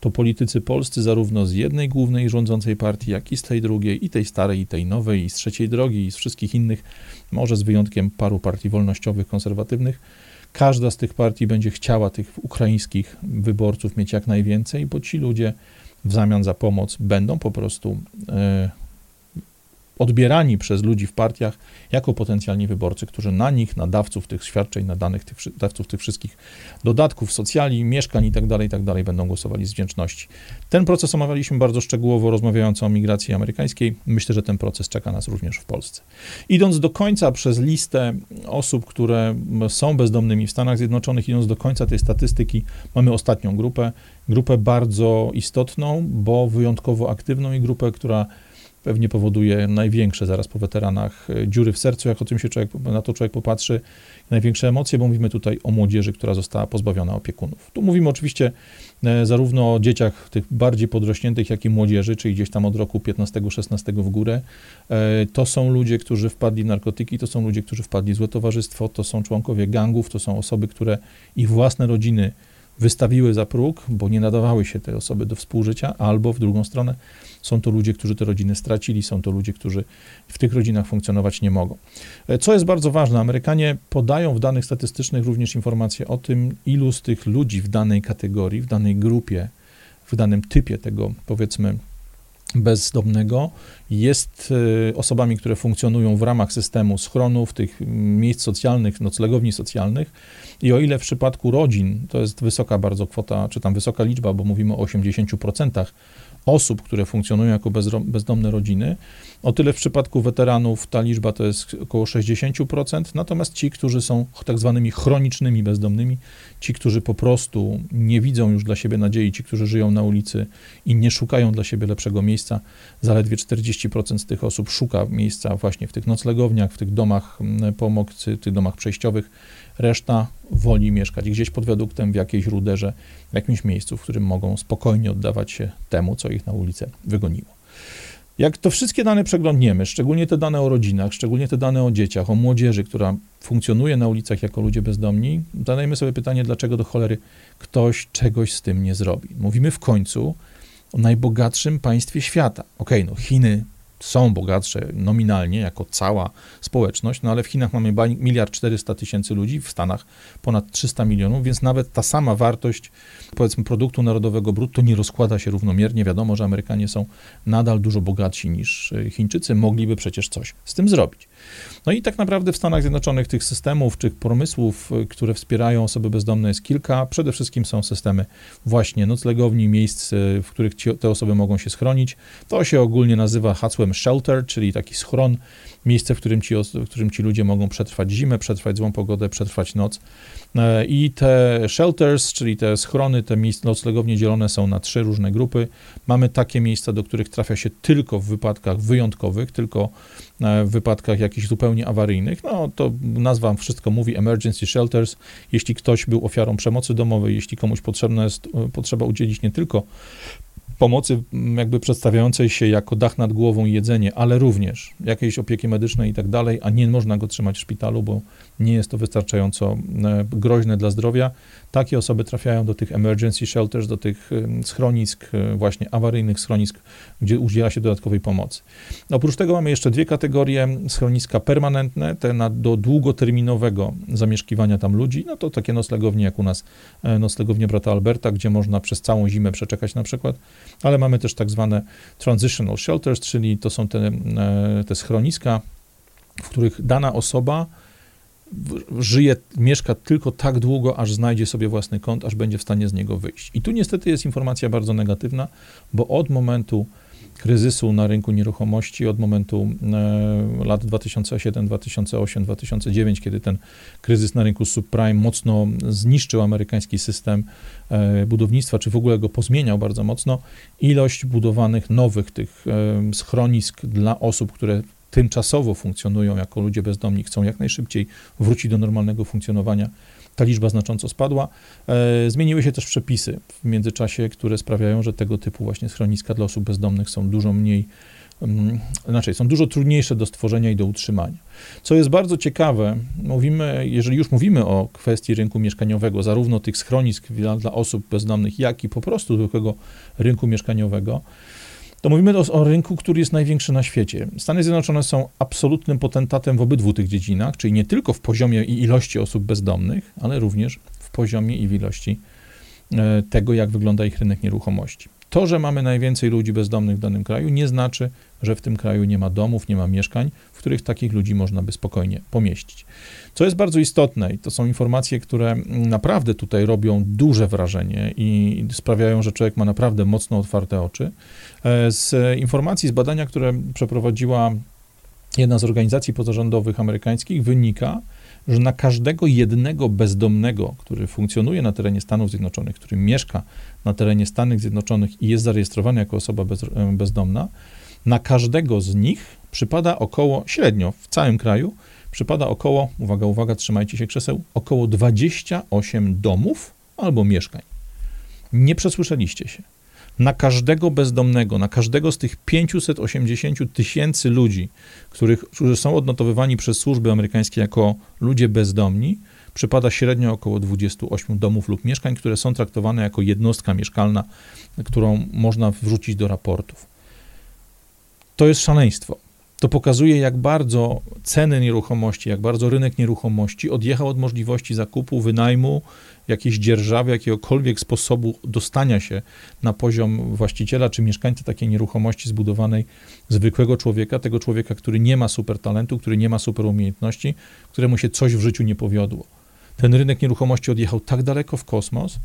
to politycy polscy, zarówno z jednej głównej rządzącej partii, jak i z tej drugiej, i tej starej, i tej nowej, i z trzeciej drogi, i z wszystkich innych, może z wyjątkiem paru partii wolnościowych, konserwatywnych, każda z tych partii będzie chciała tych ukraińskich wyborców mieć jak najwięcej, bo ci ludzie w zamian za pomoc będą po prostu e, odbierani przez ludzi w partiach jako potencjalni wyborcy, którzy na nich, na dawców tych świadczeń, na danych tych, dawców tych wszystkich dodatków, socjali, mieszkań itd., tak itd. Tak będą głosowali z wdzięczności. Ten proces omawialiśmy bardzo szczegółowo, rozmawiając o migracji amerykańskiej. Myślę, że ten proces czeka nas również w Polsce. Idąc do końca przez listę osób, które są bezdomnymi w Stanach Zjednoczonych, idąc do końca tej statystyki, mamy ostatnią grupę, grupę bardzo istotną, bo wyjątkowo aktywną i grupę, która pewnie powoduje największe zaraz po weteranach e, dziury w sercu, jak o tym się człowiek, na to człowiek popatrzy, największe emocje, bo mówimy tutaj o młodzieży, która została pozbawiona opiekunów. Tu mówimy oczywiście e, zarówno o dzieciach tych bardziej podrośniętych, jak i młodzieży, czyli gdzieś tam od roku 15-16 w górę. E, to są ludzie, którzy wpadli w narkotyki, to są ludzie, którzy wpadli w złe towarzystwo, to są członkowie gangów, to są osoby, które ich własne rodziny wystawiły za próg, bo nie nadawały się te osoby do współżycia, albo w drugą stronę są to ludzie, którzy te rodziny stracili, są to ludzie, którzy w tych rodzinach funkcjonować nie mogą. E, co jest bardzo ważne, Amerykanie podają w danych statystycznych również informacje o tym, ilu z tych ludzi w danej kategorii, w danej grupie, w danym typie tego, powiedzmy, bezdomnego jest e, osobami, które funkcjonują w ramach systemu schronów, tych miejsc socjalnych, noclegowni socjalnych. I o ile w przypadku rodzin to jest wysoka bardzo kwota, czy tam wysoka liczba, bo mówimy o 80%, osób, które funkcjonują jako bezdomne rodziny. O tyle w przypadku weteranów ta liczba to jest około 60%, natomiast ci, którzy są tak zwanymi chronicznymi bezdomnymi, ci, którzy po prostu nie widzą już dla siebie nadziei, ci, którzy żyją na ulicy i nie szukają dla siebie lepszego miejsca, zaledwie 40% z tych osób szuka miejsca właśnie w tych noclegowniach, w tych domach mm, pomocy, tych domach przejściowych. Reszta woli mieszkać gdzieś pod wiaduktem, w jakiejś ruderze, w jakimś miejscu, w którym mogą spokojnie oddawać się temu, co ich na ulicę wygoniło. Jak to wszystkie dane przeglądniemy, szczególnie te dane o rodzinach, szczególnie te dane o dzieciach, o młodzieży, która funkcjonuje na ulicach jako ludzie bezdomni, zadajmy sobie pytanie, dlaczego do cholery ktoś czegoś z tym nie zrobi. Mówimy w końcu o najbogatszym państwie świata. Okej, okay, no Chiny są bogatsze nominalnie jako cała społeczność, no ale w Chinach mamy miliard 400 tysięcy ludzi, w Stanach ponad 300 milionów, więc nawet ta sama wartość powiedzmy produktu narodowego brutto nie rozkłada się równomiernie. Wiadomo, że Amerykanie są nadal dużo bogatsi niż e, Chińczycy, mogliby przecież coś z tym zrobić. No i tak naprawdę w Stanach Zjednoczonych tych systemów czy pomysłów, y, które wspierają osoby bezdomne jest kilka. Przede wszystkim są systemy właśnie noclegowni, miejsc, w których ci, te osoby mogą się schronić. To się ogólnie nazywa hasłem shelter, czyli taki schron, miejsce, w którym ci, w którym ci ludzie mogą przetrwać zimę, przetrwać złą pogodę, przetrwać noc. E, I te shelters, czyli te schrony, te miejsca noclegownie dzielone są na trzy różne grupy. Mamy takie miejsca, do których trafia się tylko w wypadkach wyjątkowych, tylko w wypadkach jakichś zupełnie awaryjnych. No to nazwa wszystko mówi, emergency shelters. Jeśli ktoś był ofiarą przemocy domowej, jeśli komuś potrzebna jest, e, potrzeba udzielić nie tylko pomocy jakby przedstawiającej się jako dach nad głową i jedzenie, ale również jakiejś opieki medycznej i tak dalej, a nie można go trzymać w szpitalu, bo nie jest to wystarczająco groźne dla zdrowia. Takie osoby trafiają do tych emergency shelters, do tych schronisk, e, właśnie awaryjnych schronisk, gdzie udziela się dodatkowej pomocy. Oprócz tego mamy jeszcze dwie kategorie schroniska permanentne, te na, do długoterminowego zamieszkiwania tam ludzi, no to takie noclegownie jak u nas, e, noclegownie brata Alberta, gdzie można przez całą zimę przeczekać na przykład, ale mamy też tak zwane transitional shelters, czyli to są te, te schroniska, w których dana osoba żyje, mieszka tylko tak długo, aż znajdzie sobie własny kąt, aż będzie w stanie z niego wyjść. I tu niestety jest informacja bardzo negatywna, bo od momentu kryzysu na rynku nieruchomości, od momentu e, lat 2007, 2008, 2009, kiedy ten kryzys na rynku subprime mocno zniszczył amerykański system e, budownictwa, czy w ogóle go pozmieniał bardzo mocno, ilość budowanych nowych tych e, schronisk dla osób, które tymczasowo funkcjonują jako ludzie bezdomni, chcą jak najszybciej wrócić do normalnego funkcjonowania, ta liczba znacząco spadła. E, zmieniły się też przepisy w międzyczasie, które sprawiają, że tego typu właśnie schroniska dla osób bezdomnych są dużo mniej, um, znaczy są dużo trudniejsze do stworzenia i do utrzymania. Co jest bardzo ciekawe, mówimy, jeżeli już mówimy o kwestii rynku mieszkaniowego, zarówno tych schronisk dla, dla osób bezdomnych, jak i po prostu zwykłego rynku mieszkaniowego, to mówimy o, o, rynku, który jest największy na świecie. Stany Zjednoczone są absolutnym potentatem w obydwu tych dziedzinach, czyli nie tylko w poziomie i ilości osób bezdomnych, ale również w poziomie i w ilości e, tego, jak wygląda ich rynek nieruchomości. To, że mamy najwięcej ludzi bezdomnych w danym kraju, nie znaczy, że w tym kraju nie ma domów, nie ma mieszkań, w których takich ludzi można by spokojnie pomieścić. Co jest bardzo istotne, i to są informacje, które naprawdę tutaj robią duże wrażenie i sprawiają, że człowiek ma naprawdę mocno otwarte oczy. E, z informacji, z badania, które przeprowadziła jedna z organizacji pozarządowych amerykańskich, wynika, że na każdego jednego bezdomnego, który funkcjonuje na terenie Stanów Zjednoczonych, który mieszka na terenie Stanów Zjednoczonych i jest zarejestrowany jako osoba bez, e, bezdomna, na każdego z nich przypada około, średnio w całym kraju, przypada około, uwaga, uwaga, trzymajcie się krzeseł, około 28 domów albo mieszkań. Nie przesłyszeliście się. Na każdego bezdomnego, na każdego z tych 580 tysięcy ludzi, których, którzy są odnotowywani przez służby amerykańskie jako ludzie bezdomni, przypada średnio około 28 domów lub mieszkań, które są traktowane jako jednostka mieszkalna, którą można wrzucić do raportów. To jest szaleństwo. To pokazuje, jak bardzo ceny nieruchomości, jak bardzo rynek nieruchomości odjechał od możliwości zakupu, wynajmu, jakiejś dzierżawy, jakiegokolwiek sposobu dostania się na poziom właściciela czy mieszkańca takiej nieruchomości zbudowanej zwykłego człowieka, tego człowieka, który nie ma super talentu, który nie ma super umiejętności, któremu się coś w życiu nie powiodło. Ten rynek nieruchomości odjechał tak daleko w kosmos,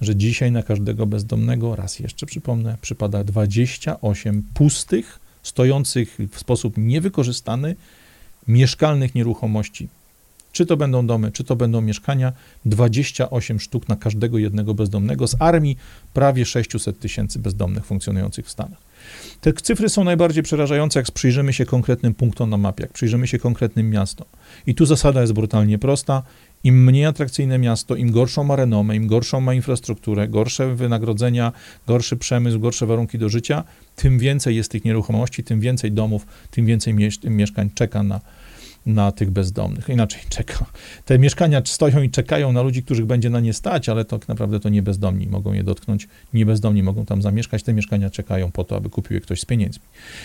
że dzisiaj na każdego bezdomnego, raz jeszcze przypomnę, przypada 28 pustych, stojących w sposób niewykorzystany, mieszkalnych nieruchomości. Czy to będą domy, czy to będą mieszkania, 28 sztuk na każdego jednego bezdomnego z armii prawie 600 tysięcy bezdomnych funkcjonujących w Stanach. Te cyfry są najbardziej przerażające, jak przyjrzymy się konkretnym punktom na mapie, jak przyjrzymy się konkretnym miastom. I tu zasada jest brutalnie prosta. Im mniej atrakcyjne miasto, im gorszą ma renomę, im gorszą ma infrastrukturę, gorsze wynagrodzenia, gorszy przemysł, gorsze warunki do życia, tym więcej jest tych nieruchomości, tym więcej domów, tym więcej mieszkań czeka na, na tych bezdomnych. Inaczej <laughs> czeka. Te mieszkania stoją i czekają na ludzi, których będzie na nie stać, ale tak naprawdę to nie bezdomni mogą je dotknąć, nie bezdomni mogą tam zamieszkać. Te mieszkania czekają po to, aby kupił je ktoś z pieniędzmi.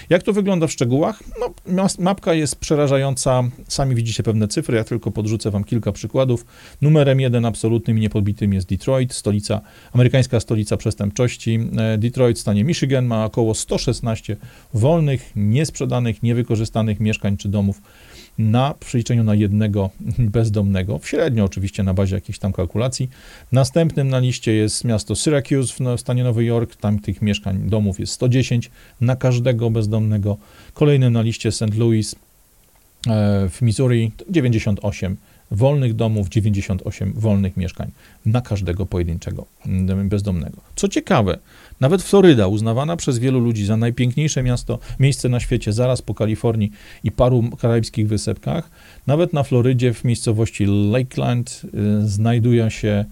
Jak to wygląda w szczegółach? No, mapka jest przerażająca. Sami widzicie pewne cyfry, ja tylko podrzucę wam kilka przykładów. Numerem jeden absolutnym i niepodbitym jest Detroit, stolica, amerykańska stolica przestępczości. E, Detroit w stanie Michigan ma około 116 wolnych, niesprzedanych, niewykorzystanych mieszkań czy domów na przeliczeniu na jednego bezdomnego, średnio oczywiście na bazie jakichś tam kalkulacji. Następnym na liście jest miasto Syracuse w stanie Nowy Jork, tam tych mieszkań, domów jest 110 na każdego bezdomnego. Kolejnym na liście St. Louis e, w Missouri 98 wolnych domów, 98 wolnych mieszkań na każdego pojedynczego mm, bezdomnego. Co ciekawe, nawet Floryda, uznawana przez wielu ludzi za najpiękniejsze miasto, miejsce na świecie, zaraz po Kalifornii i paru karaibskich wysepkach, nawet na Florydzie, w miejscowości Lakeland, y, znajduje się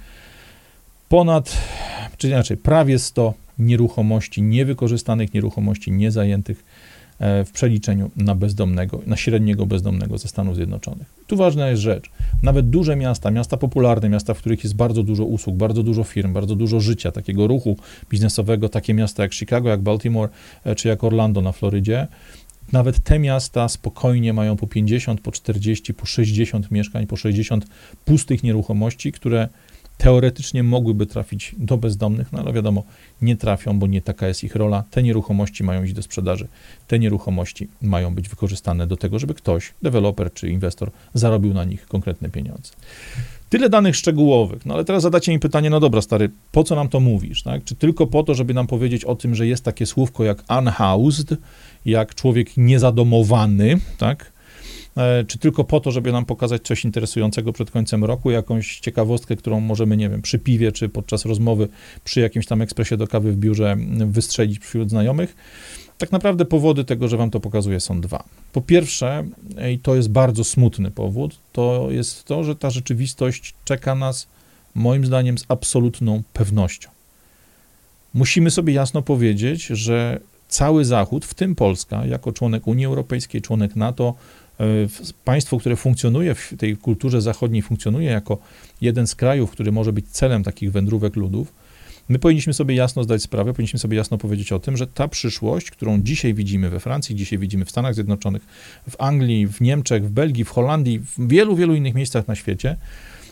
ponad, czy inaczej, prawie 100 nieruchomości, niewykorzystanych nieruchomości, niezajętych w przeliczeniu na bezdomnego, na średniego bezdomnego ze Stanów Zjednoczonych. Tu ważna jest rzecz. Nawet duże miasta, miasta popularne, miasta, w których jest bardzo dużo usług, bardzo dużo firm, bardzo dużo życia, takiego ruchu biznesowego, takie miasta jak Chicago, jak Baltimore e, czy jak Orlando na Florydzie, nawet te miasta spokojnie mają po 50, po 40, po 60 mieszkań, po 60 pustych nieruchomości, które teoretycznie mogłyby trafić do bezdomnych, no ale wiadomo, nie trafią, bo nie taka jest ich rola. Te nieruchomości mają iść do sprzedaży. Te nieruchomości mają być wykorzystane do tego, żeby ktoś, deweloper czy inwestor, zarobił na nich konkretne pieniądze. Tyle danych szczegółowych, no ale teraz zadacie mi pytanie, no dobra, stary, po co nam to mówisz, tak? Czy tylko po to, żeby nam powiedzieć o tym, że jest takie słówko jak unhoused, jak człowiek niezadomowany, tak? E, czy tylko po to, żeby nam pokazać coś interesującego przed końcem roku, jakąś ciekawostkę, którą możemy, nie wiem, przy piwie, czy podczas rozmowy przy jakimś tam ekspresie do kawy w biurze wystrzelić wśród znajomych. Tak naprawdę powody tego, że wam to pokazuję, są dwa. Po pierwsze, i to jest bardzo smutny powód, to jest to, że ta rzeczywistość czeka nas, moim zdaniem, z absolutną pewnością. Musimy sobie jasno powiedzieć, że cały Zachód, w tym Polska, jako członek Unii Europejskiej, członek NATO, E, państwo, które funkcjonuje w tej kulturze zachodniej, funkcjonuje jako jeden z krajów, który może być celem takich wędrówek ludów, my powinniśmy sobie jasno zdać sprawę, powinniśmy sobie jasno powiedzieć o tym, że ta przyszłość, którą dzisiaj widzimy we Francji, dzisiaj widzimy w Stanach Zjednoczonych, w Anglii, w Niemczech, w Belgii, w Holandii, w wielu, wielu innych miejscach na świecie,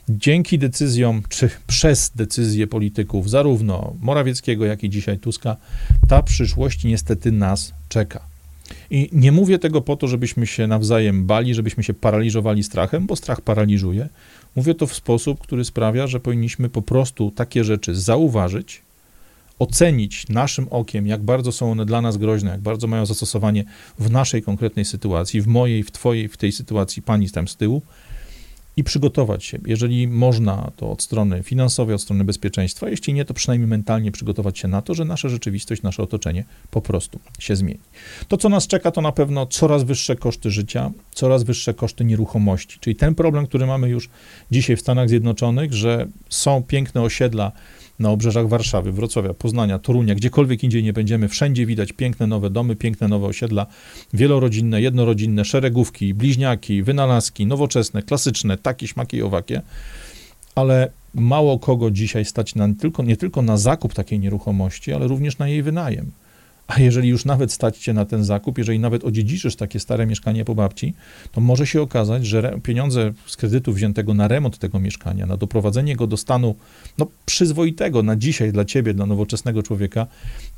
dzięki decyzjom, czy przez decyzje polityków, zarówno Morawieckiego, jak i dzisiaj Tuska, ta przyszłość niestety nas czeka. I nie mówię tego po to, żebyśmy się nawzajem bali, żebyśmy się paraliżowali strachem, bo strach paraliżuje. Mówię to w sposób, który sprawia, że powinniśmy po prostu takie rzeczy zauważyć, ocenić naszym okiem, jak bardzo są one dla nas groźne, jak bardzo mają zastosowanie w naszej konkretnej sytuacji, w mojej, w twojej, w tej sytuacji pani tam z tyłu, i przygotować się. Jeżeli można, to od strony finansowej, od strony bezpieczeństwa, jeśli nie, to przynajmniej mentalnie przygotować się na to, że nasza rzeczywistość, nasze otoczenie po prostu się zmieni. To, co nas czeka, to na pewno coraz wyższe koszty życia, coraz wyższe koszty nieruchomości, czyli ten problem, który mamy już dzisiaj w Stanach Zjednoczonych, że są piękne osiedla, na obrzeżach Warszawy, Wrocławia, Poznania, Torunia, gdziekolwiek indziej nie będziemy, wszędzie widać piękne nowe domy, piękne nowe osiedla, wielorodzinne, jednorodzinne, szeregówki, bliźniaki, wynalazki, nowoczesne, klasyczne, takie, śmaki i owakie, ale mało kogo dzisiaj stać na, tylko, nie tylko na zakup takiej nieruchomości, ale również na jej wynajem. A jeżeli już nawet stać cię na ten zakup, jeżeli nawet odziedziczysz takie stare mieszkanie po babci, to może się okazać, że pieniądze z kredytu wziętego na remont tego mieszkania, na doprowadzenie go do stanu no, przyzwoitego na dzisiaj dla ciebie, dla nowoczesnego człowieka,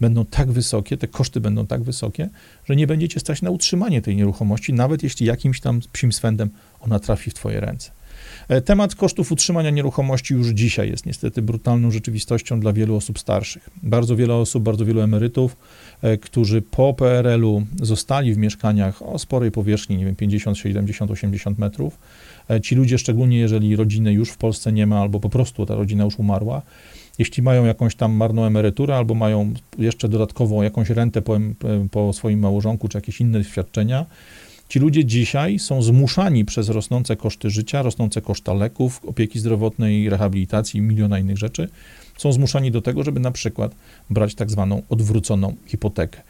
będą tak wysokie, te koszty będą tak wysokie, że nie będziecie stać na utrzymanie tej nieruchomości, nawet jeśli jakimś tam psim swędem ona trafi w twoje ręce. E, temat kosztów utrzymania nieruchomości już dzisiaj jest niestety brutalną rzeczywistością dla wielu osób starszych. Bardzo wiele osób, bardzo wielu emerytów, którzy po PRL-u zostali w mieszkaniach o sporej powierzchni, nie wiem, 50, 70, 80 metrów. E, ci ludzie, szczególnie jeżeli rodziny już w Polsce nie ma, albo po prostu ta rodzina już umarła, jeśli mają jakąś tam marną emeryturę, albo mają jeszcze dodatkową jakąś rentę po, po swoim małżonku, czy jakieś inne świadczenia, Ci ludzie dzisiaj są zmuszani przez rosnące koszty życia, rosnące koszta leków, opieki zdrowotnej, rehabilitacji i miliona innych rzeczy, są zmuszani do tego, żeby na przykład brać tak zwaną odwróconą hipotekę.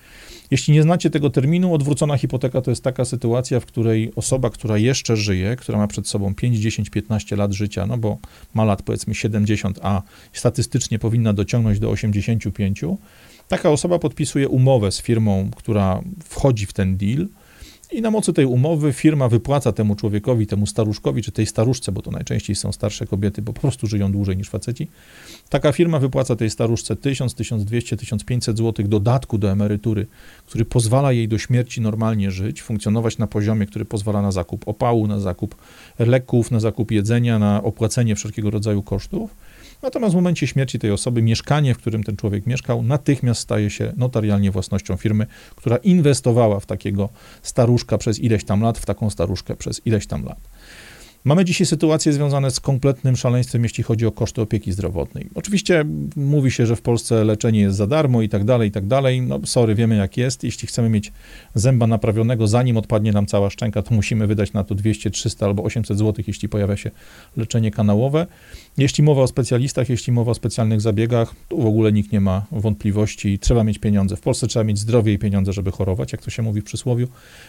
Jeśli nie znacie tego terminu, odwrócona hipoteka to jest taka sytuacja, w której osoba, która jeszcze żyje, która ma przed sobą 5, 10, 15 lat życia, no bo ma lat powiedzmy 70, a statystycznie powinna dociągnąć do 85, taka osoba podpisuje umowę z firmą, która wchodzi w ten deal i na mocy tej umowy firma wypłaca temu człowiekowi, temu staruszkowi, czy tej staruszce, bo to najczęściej są starsze kobiety, bo po prostu żyją dłużej niż faceci. Taka firma wypłaca tej staruszce 1000, 1200, 1500 zł dodatku do emerytury, który pozwala jej do śmierci normalnie żyć, funkcjonować na poziomie, który pozwala na zakup opału, na zakup leków, na zakup jedzenia, na opłacenie wszelkiego rodzaju kosztów. Natomiast w momencie śmierci tej osoby mieszkanie, w którym ten człowiek mieszkał, natychmiast staje się notarialnie własnością firmy, która inwestowała w takiego staruszka przez ileś tam lat, w taką staruszkę przez ileś tam lat. Mamy dzisiaj sytuacje związane z kompletnym szaleństwem, jeśli chodzi o koszty opieki zdrowotnej. Oczywiście mówi się, że w Polsce leczenie jest za darmo i tak dalej, i tak dalej. No sorry, wiemy jak jest. Jeśli chcemy mieć zęba naprawionego, zanim odpadnie nam cała szczęka, to musimy wydać na to 200, 300 albo 800 zł, jeśli pojawia się leczenie kanałowe. Jeśli mowa o specjalistach, jeśli mowa o specjalnych zabiegach, to w ogóle nikt nie ma wątpliwości. Trzeba mieć pieniądze. W Polsce trzeba mieć zdrowie i pieniądze, żeby chorować, jak to się mówi w przysłowiu.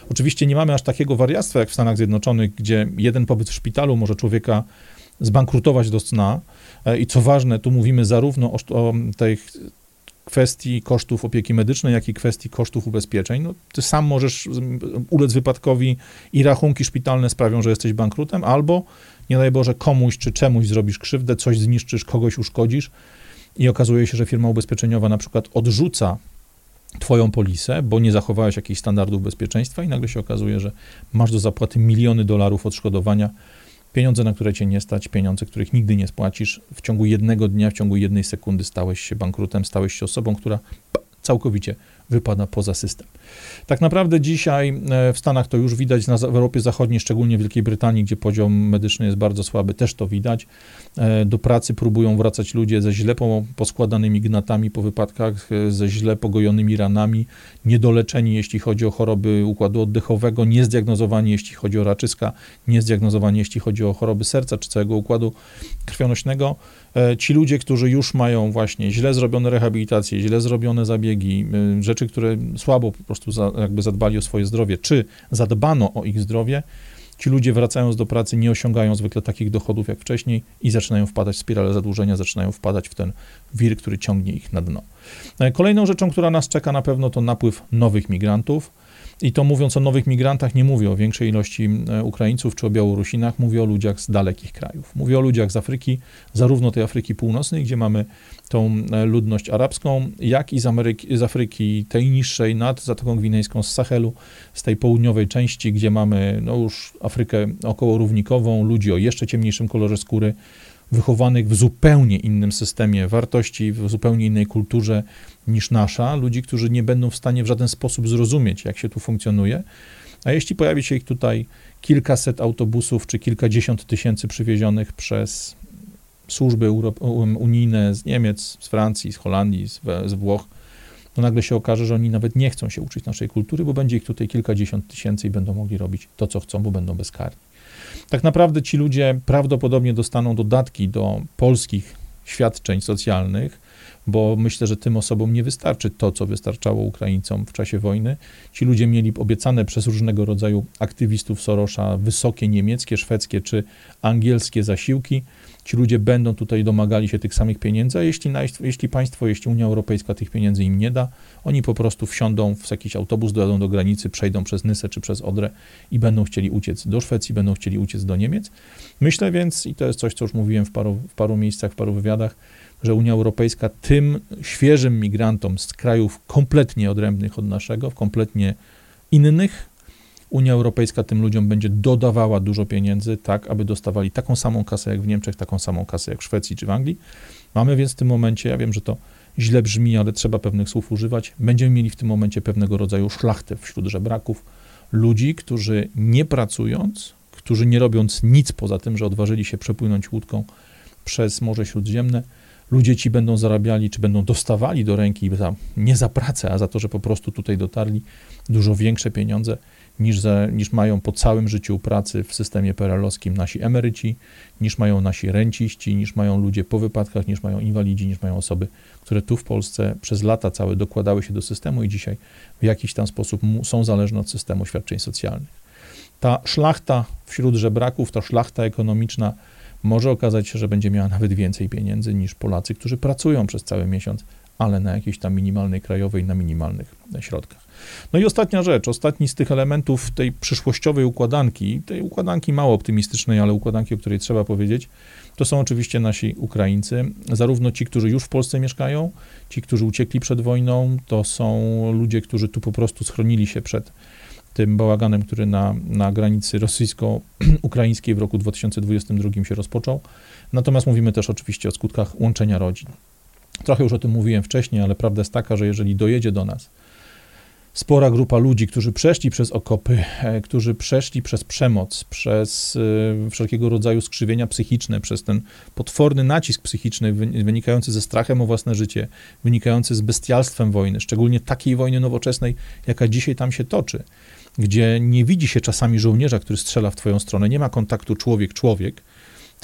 Oczywiście nie mamy aż takiego wariactwa jak w Stanach Zjednoczonych, gdzie jeden pobyt w szpitalu może człowieka zbankrutować do cna. E, I co ważne, tu mówimy zarówno o, o tej kwestii kosztów opieki medycznej, jak i kwestii kosztów ubezpieczeń. No, ty sam możesz ulec wypadkowi i rachunki szpitalne sprawią, że jesteś bankrutem, albo nie daj Boże komuś czy czemuś zrobisz krzywdę, coś zniszczysz, kogoś uszkodzisz i okazuje się, że firma ubezpieczeniowa na przykład odrzuca twoją polisę, bo nie zachowałeś jakichś standardów bezpieczeństwa i nagle się okazuje, że masz do zapłaty miliony dolarów odszkodowania, pieniądze, na które cię nie stać, pieniądze, których nigdy nie spłacisz. W ciągu jednego dnia, w ciągu jednej sekundy stałeś się bankrutem, stałeś się osobą, która całkowicie wypada poza system. Tak naprawdę dzisiaj e, w Stanach to już widać, w Europie Zachodniej, szczególnie w Wielkiej Brytanii, gdzie poziom medyczny jest bardzo słaby, też to widać. E, do pracy próbują wracać ludzie ze źle poskładanymi gnatami po wypadkach, e, ze źle pogojonymi ranami, niedoleczeni jeśli chodzi o choroby układu oddechowego, niezdiagnozowani jeśli chodzi o raczyska, niezdiagnozowani jeśli chodzi o choroby serca czy całego układu krwionośnego. Ci ludzie, którzy już mają właśnie źle zrobione rehabilitacje, źle zrobione zabiegi, rzeczy, które słabo po prostu za, jakby zadbali o swoje zdrowie, czy zadbano o ich zdrowie, ci ludzie wracając do pracy nie osiągają zwykle takich dochodów jak wcześniej i zaczynają wpadać w spiralę zadłużenia, zaczynają wpadać w ten wir, który ciągnie ich na dno. E, kolejną rzeczą, która nas czeka na pewno to napływ nowych migrantów. I to mówiąc o nowych migrantach, nie mówię o większej ilości e, Ukraińców czy o Białorusinach, mówię o ludziach z dalekich krajów. Mówię o ludziach z Afryki, zarówno tej Afryki Północnej, gdzie mamy tą e, ludność arabską, jak i z, Ameryki, z Afryki tej niższej, nad Zatoką Gwinejską, z Sahelu, z tej południowej części, gdzie mamy no już Afrykę około równikową, ludzi o jeszcze ciemniejszym kolorze skóry, wychowanych w zupełnie innym systemie wartości, w zupełnie innej kulturze niż nasza, ludzi, którzy nie będą w stanie w żaden sposób zrozumieć, jak się tu funkcjonuje. A jeśli pojawi się ich tutaj kilkaset autobusów czy kilkadziesiąt tysięcy przywiezionych przez służby unijne z Niemiec, z Francji, z Holandii, z, z Włoch, to nagle się okaże, że oni nawet nie chcą się uczyć naszej kultury, bo będzie ich tutaj kilkadziesiąt tysięcy i będą mogli robić to, co chcą, bo będą bezkarni. Tak naprawdę ci ludzie prawdopodobnie dostaną dodatki do polskich świadczeń socjalnych, bo myślę, że tym osobom nie wystarczy to, co wystarczało Ukraińcom w czasie wojny. Ci ludzie mieli obiecane przez różnego rodzaju aktywistów Sorosza wysokie niemieckie, szwedzkie czy angielskie zasiłki. Ci ludzie będą tutaj domagali się tych samych pieniędzy, a jeśli, jeśli państwo, jeśli Unia Europejska tych pieniędzy im nie da, oni po prostu wsiądą w jakiś autobus, dojadą do granicy, przejdą przez Nysę czy przez Odrę i będą chcieli uciec do Szwecji, będą chcieli uciec do Niemiec. Myślę więc, i to jest coś, co już mówiłem w paru, w paru miejscach, w paru wywiadach, że Unia Europejska tym świeżym migrantom z krajów kompletnie odrębnych od naszego, kompletnie innych, Unia Europejska tym ludziom będzie dodawała dużo pieniędzy, tak aby dostawali taką samą kasę jak w Niemczech, taką samą kasę jak w Szwecji czy w Anglii. Mamy więc w tym momencie, ja wiem, że to źle brzmi, ale trzeba pewnych słów używać, będziemy mieli w tym momencie pewnego rodzaju szlachtę wśród żebraków, ludzi, którzy nie pracując, którzy nie robiąc nic poza tym, że odważyli się przepłynąć łódką przez Morze Śródziemne, ludzie ci będą zarabiali, czy będą dostawali do ręki za, nie za pracę, a za to, że po prostu tutaj dotarli, dużo większe pieniądze niż, za, niż mają po całym życiu pracy w systemie perelowskim nasi emeryci, niż mają nasi renciści, niż mają ludzie po wypadkach, niż mają inwalidzi, niż mają osoby, które tu w Polsce przez lata całe dokładały się do systemu i dzisiaj w jakiś tam sposób są zależne od systemu świadczeń socjalnych. Ta szlachta wśród żebraków, ta szlachta ekonomiczna może okazać się, że będzie miała nawet więcej pieniędzy niż Polacy, którzy pracują przez cały miesiąc, ale na jakiejś tam minimalnej krajowej, na minimalnych środkach. No i ostatnia rzecz, ostatni z tych elementów tej przyszłościowej układanki, tej układanki mało optymistycznej, ale układanki, o której trzeba powiedzieć, to są oczywiście nasi Ukraińcy, zarówno ci, którzy już w Polsce mieszkają, ci, którzy uciekli przed wojną, to są ludzie, którzy tu po prostu schronili się przed tym bałaganem, który na, na granicy rosyjsko-ukraińskiej w roku 2022 się rozpoczął. Natomiast mówimy też oczywiście o skutkach łączenia rodzin. Trochę już o tym mówiłem wcześniej, ale prawda jest taka, że jeżeli dojedzie do nas spora grupa ludzi, którzy przeszli przez okopy, e, którzy przeszli przez przemoc, przez e, wszelkiego rodzaju skrzywienia psychiczne, przez ten potworny nacisk psychiczny wynikający ze strachem o własne życie, wynikający z bestialstwem wojny, szczególnie takiej wojny nowoczesnej, jaka dzisiaj tam się toczy, gdzie nie widzi się czasami żołnierza, który strzela w twoją stronę, nie ma kontaktu człowiek-człowiek,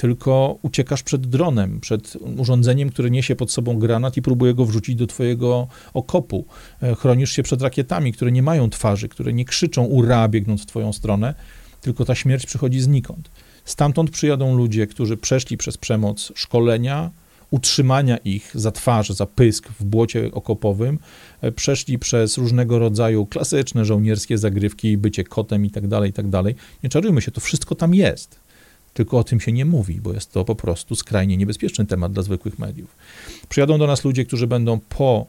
tylko uciekasz przed dronem, przed urządzeniem, które niesie pod sobą granat i próbuje go wrzucić do twojego okopu. E, chronisz się przed rakietami, które nie mają twarzy, które nie krzyczą ura, biegnąc w twoją stronę, tylko ta śmierć przychodzi znikąd. Stamtąd przyjadą ludzie, którzy przeszli przez przemoc szkolenia, utrzymania ich za twarz, za pysk w błocie okopowym, e, przeszli przez różnego rodzaju klasyczne żołnierskie zagrywki, bycie kotem i tak dalej, i tak dalej. Nie czarujmy się, to wszystko tam jest tylko o tym się nie mówi, bo jest to po prostu skrajnie niebezpieczny temat dla zwykłych mediów. Przyjadą do nas ludzie, którzy będą po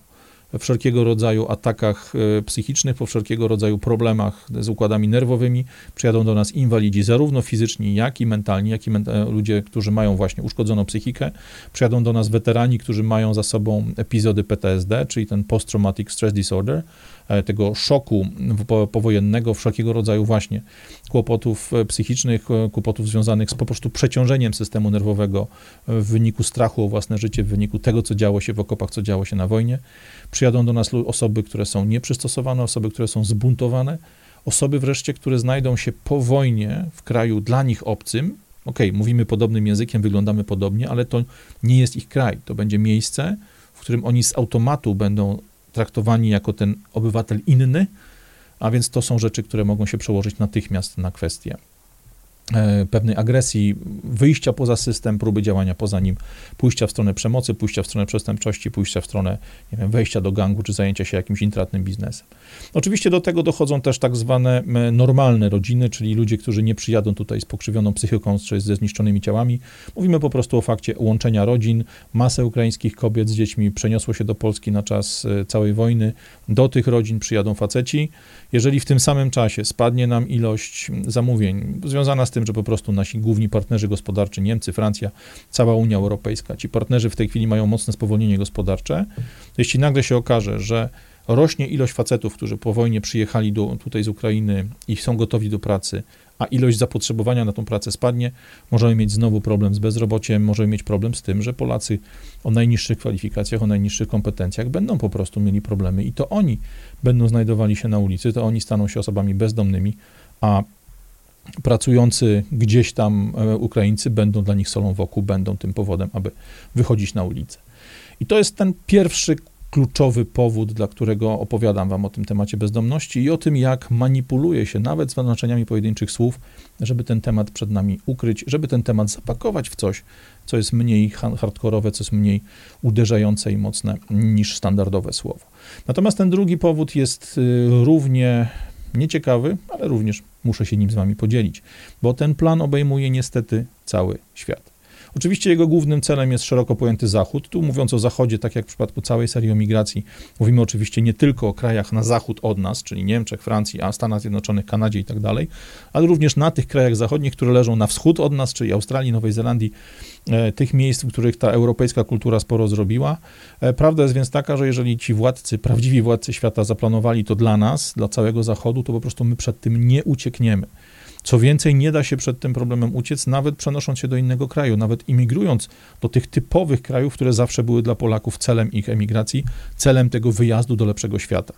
wszelkiego rodzaju atakach e, psychicznych, po wszelkiego rodzaju problemach z układami nerwowymi. Przyjadą do nas inwalidzi, zarówno fizyczni, jak i mentalni, jak i e, ludzie, którzy mają właśnie uszkodzoną psychikę. Przyjadą do nas weterani, którzy mają za sobą epizody PTSD, czyli ten Post-Traumatic Stress Disorder, tego szoku powojennego, wszelkiego rodzaju właśnie kłopotów e, psychicznych, e, kłopotów związanych z po prostu przeciążeniem systemu nerwowego w wyniku strachu o własne życie, w wyniku tego, co działo się w okopach, co działo się na wojnie. Przyjadą do nas osoby, które są nieprzystosowane, osoby, które są zbuntowane, osoby wreszcie, które znajdą się po wojnie w kraju dla nich obcym. Okej, okay, mówimy podobnym językiem, wyglądamy podobnie, ale to nie jest ich kraj. To będzie miejsce, w którym oni z automatu będą traktowani jako ten obywatel inny, a więc to są rzeczy, które mogą się przełożyć natychmiast na kwestie pewnej agresji, wyjścia poza system, próby działania poza nim, pójścia w stronę przemocy, pójścia w stronę przestępczości, pójścia w stronę nie wiem, wejścia do gangu czy zajęcia się jakimś intratnym biznesem. Oczywiście do tego dochodzą też tak zwane normalne rodziny, czyli ludzie, którzy nie przyjadą tutaj z pokrzywioną psychiką czy ze zniszczonymi ciałami. Mówimy po prostu o fakcie łączenia rodzin. Masę ukraińskich kobiet z dziećmi przeniosło się do Polski na czas e, całej wojny. Do tych rodzin przyjadą faceci. Jeżeli w tym samym czasie spadnie nam ilość zamówień związana z tym, że po prostu nasi główni partnerzy gospodarczy, Niemcy, Francja, cała Unia Europejska, ci partnerzy w tej chwili mają mocne spowolnienie gospodarcze, to jeśli nagle się okaże, że rośnie ilość facetów, którzy po wojnie przyjechali do, tutaj z Ukrainy i są gotowi do pracy, a ilość zapotrzebowania na tą pracę spadnie, możemy mieć znowu problem z bezrobociem, możemy mieć problem z tym, że Polacy o najniższych kwalifikacjach, o najniższych kompetencjach będą po prostu mieli problemy i to oni będą znajdowali się na ulicy, to oni staną się osobami bezdomnymi, a pracujący gdzieś tam e, Ukraińcy będą dla nich solą wokół, będą tym powodem, aby wychodzić na ulicę. I to jest ten pierwszy kluczowy powód, dla którego opowiadam Wam o tym temacie bezdomności i o tym, jak manipuluje się nawet z znaczeniami pojedynczych słów, żeby ten temat przed nami ukryć, żeby ten temat zapakować w coś, co jest mniej hardkorowe, co jest mniej uderzające i mocne niż standardowe słowo. Natomiast ten drugi powód jest y, równie nieciekawy, ale również muszę się nim z Wami podzielić, bo ten plan obejmuje niestety cały świat. Oczywiście jego głównym celem jest szeroko pojęty Zachód. Tu mówiąc o Zachodzie, tak jak w przypadku całej serii o migracji, mówimy oczywiście nie tylko o krajach na zachód od nas, czyli Niemczech, Francji, a Stanach Zjednoczonych, Kanadzie i tak dalej, ale również na tych krajach zachodnich, które leżą na wschód od nas, czyli Australii, Nowej Zelandii, e, tych miejsc, w których ta europejska kultura sporo zrobiła. E, prawda jest więc taka, że jeżeli ci władcy, prawdziwi władcy świata zaplanowali to dla nas, dla całego Zachodu, to po prostu my przed tym nie uciekniemy. Co więcej, nie da się przed tym problemem uciec, nawet przenosząc się do innego kraju, nawet imigrując do tych typowych krajów, które zawsze były dla Polaków celem ich emigracji, celem tego wyjazdu do lepszego świata.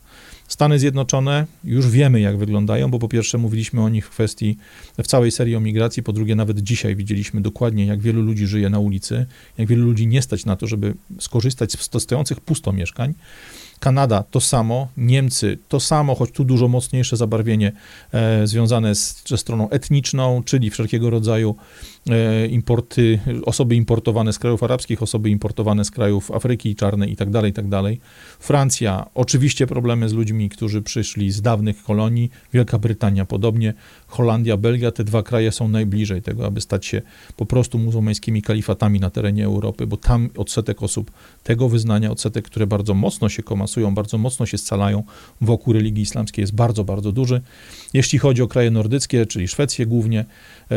Stany Zjednoczone już wiemy, jak wyglądają, bo po pierwsze mówiliśmy o nich w kwestii w całej serii o migracji, po drugie nawet dzisiaj widzieliśmy dokładnie, jak wielu ludzi żyje na ulicy, jak wielu ludzi nie stać na to, żeby skorzystać z stojących pusto mieszkań. Kanada to samo, Niemcy to samo, choć tu dużo mocniejsze zabarwienie e, związane z, ze stroną etniczną, czyli wszelkiego rodzaju importy, osoby importowane z krajów arabskich, osoby importowane z krajów Afryki Czarnej i tak dalej, i tak. Francja, oczywiście problemy z ludźmi, którzy przyszli z dawnych kolonii, Wielka Brytania podobnie, Holandia, Belgia, te dwa kraje są najbliżej tego, aby stać się po prostu muzułmańskimi kalifatami na terenie Europy, bo tam odsetek osób tego wyznania, odsetek, które bardzo mocno się komasują, bardzo mocno się scalają wokół religii islamskiej jest bardzo, bardzo duży. Jeśli chodzi o kraje nordyckie, czyli Szwecję głównie, e,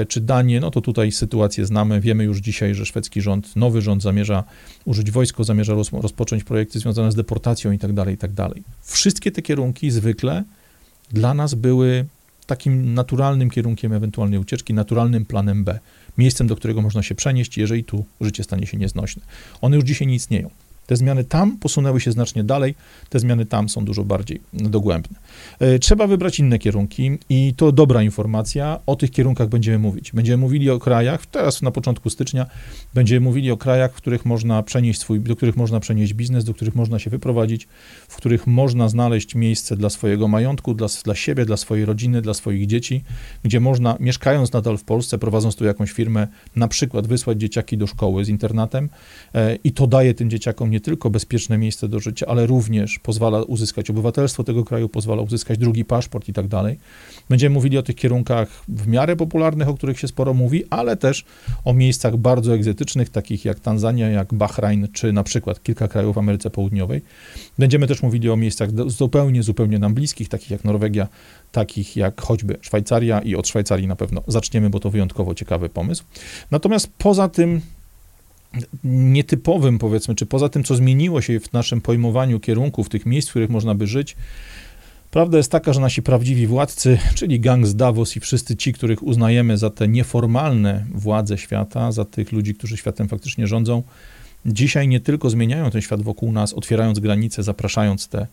czy Danię, no to tutaj sytuację znamy. Wiemy już dzisiaj, że szwedzki rząd, nowy rząd zamierza użyć wojsko, zamierza rozpocząć projekty związane z deportacją i tak dalej, i tak dalej. Wszystkie te kierunki zwykle dla nas były takim naturalnym kierunkiem ewentualnej ucieczki, naturalnym planem B, miejscem, do którego można się przenieść, jeżeli tu życie stanie się nieznośne. One już dzisiaj nie istnieją. Te zmiany tam posunęły się znacznie dalej, te zmiany tam są dużo bardziej dogłębne. E, trzeba wybrać inne kierunki i to dobra informacja. O tych kierunkach będziemy mówić. Będziemy mówili o krajach, teraz na początku stycznia, będziemy mówili o krajach, w których można przenieść swój, do których można przenieść biznes, do których można się wyprowadzić, w których można znaleźć miejsce dla swojego majątku, dla, dla siebie, dla swojej rodziny, dla swoich dzieci, gdzie można, mieszkając nadal w Polsce, prowadząc tu jakąś firmę, na przykład wysłać dzieciaki do szkoły z internatem e, i to daje tym dzieciakom nie tylko bezpieczne miejsce do życia, ale również pozwala uzyskać obywatelstwo tego kraju, pozwala uzyskać drugi paszport i tak dalej. Będziemy mówili o tych kierunkach w miarę popularnych, o których się sporo mówi, ale też o miejscach bardzo egzotycznych, takich jak Tanzania, jak Bahrain, czy na przykład kilka krajów w Ameryce Południowej. Będziemy też mówili o miejscach zupełnie, zupełnie nam bliskich, takich jak Norwegia, takich jak choćby Szwajcaria i od Szwajcarii na pewno zaczniemy, bo to wyjątkowo ciekawy pomysł. Natomiast poza tym nietypowym, powiedzmy, czy poza tym, co zmieniło się w naszym pojmowaniu kierunków tych miejsc, w których można by żyć, prawda jest taka, że nasi prawdziwi władcy, czyli gang z Davos i wszyscy ci, których uznajemy za te nieformalne władze świata, za tych ludzi, którzy światem faktycznie rządzą, dzisiaj nie tylko zmieniają ten świat wokół nas, otwierając granice, zapraszając te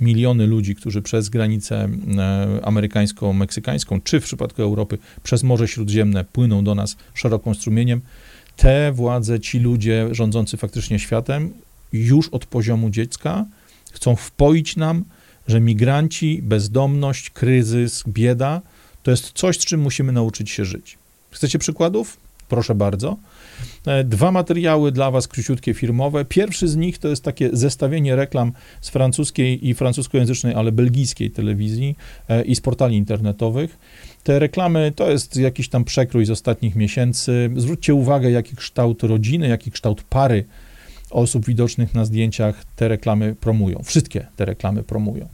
miliony ludzi, którzy przez granicę e, amerykańsko-meksykańską, czy w przypadku Europy przez Morze Śródziemne płyną do nas szeroką strumieniem, te władze, ci ludzie rządzący faktycznie światem, już od poziomu dziecka chcą wpoić nam, że migranci, bezdomność, kryzys, bieda to jest coś, z czym musimy nauczyć się żyć. Chcecie przykładów? Proszę bardzo. E, dwa materiały dla Was, króciutkie, firmowe. Pierwszy z nich to jest takie zestawienie reklam z francuskiej i francuskojęzycznej, ale belgijskiej telewizji e, i z portali internetowych. Te reklamy to jest jakiś tam przekrój z ostatnich miesięcy. Zwróćcie uwagę, jaki kształt rodziny, jaki kształt pary osób widocznych na zdjęciach te reklamy promują. Wszystkie te reklamy promują.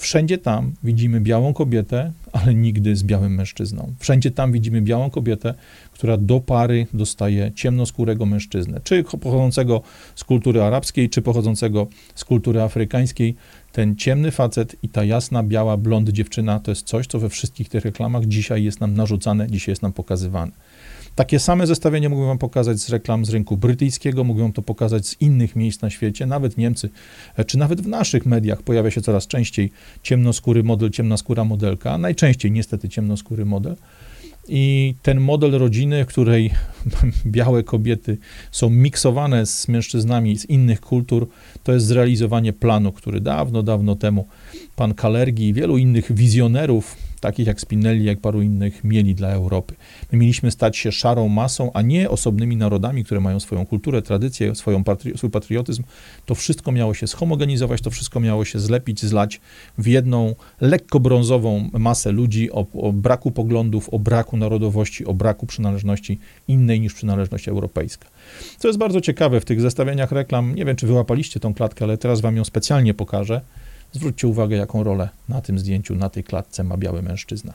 Wszędzie tam widzimy białą kobietę, ale nigdy z białym mężczyzną. Wszędzie tam widzimy białą kobietę, która do pary dostaje ciemnoskórego mężczyznę, czy pochodzącego z kultury arabskiej, czy pochodzącego z kultury afrykańskiej. Ten ciemny facet i ta jasna, biała, blond dziewczyna to jest coś, co we wszystkich tych reklamach dzisiaj jest nam narzucane, dzisiaj jest nam pokazywane. Takie same zestawienie mógłbym wam pokazać z reklam z rynku brytyjskiego, mógłbym to pokazać z innych miejsc na świecie, nawet Niemcy, e, czy nawet w naszych mediach pojawia się coraz częściej ciemnoskóry model, ciemna skóra modelka, najczęściej niestety ciemnoskóry model. I ten model rodziny, w której <laughs> białe kobiety są miksowane z mężczyznami z innych kultur, to jest zrealizowanie planu, który dawno, dawno temu pan Kalergi i wielu innych wizjonerów takich jak Spinelli, jak paru innych, mieli dla Europy. My mieliśmy stać się szarą masą, a nie osobnymi narodami, które mają swoją kulturę, tradycję, swoją patri swój patriotyzm. To wszystko miało się schomogenizować, to wszystko miało się zlepić, zlać w jedną lekko brązową masę ludzi o, o braku poglądów, o braku narodowości, o braku przynależności innej niż przynależność europejska. Co jest bardzo ciekawe w tych zestawieniach reklam, nie wiem czy wyłapaliście tą klatkę, ale teraz wam ją specjalnie pokażę. Zwróćcie uwagę, jaką rolę na tym zdjęciu, na tej klatce ma biały mężczyzna.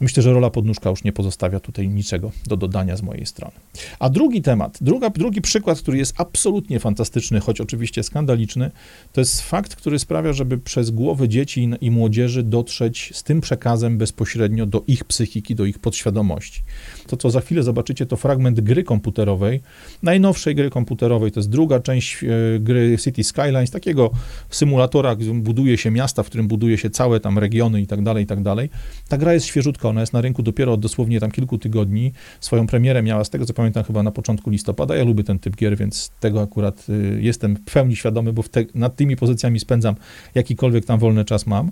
Myślę, że rola podnóżka już nie pozostawia tutaj niczego do dodania z mojej strony. A drugi temat, druga, drugi przykład, który jest absolutnie fantastyczny, choć oczywiście skandaliczny, to jest fakt, który sprawia, żeby przez głowy dzieci i młodzieży dotrzeć z tym przekazem bezpośrednio do ich psychiki, do ich podświadomości. To, co za chwilę zobaczycie, to fragment gry komputerowej, najnowszej gry komputerowej, to jest druga część e, gry City Skylines, takiego symulatora, gdzie buduje się miasta, w którym buduje się całe tam regiony i tak dalej, i tak dalej. Ta gra jest świeżutka, ona jest na rynku dopiero od dosłownie tam kilku tygodni. Swoją premierę miała, z tego co pamiętam, chyba na początku listopada. Ja lubię ten typ gier, więc tego akurat y, jestem w pełni świadomy, bo te, nad tymi pozycjami spędzam jakikolwiek tam wolny czas mam.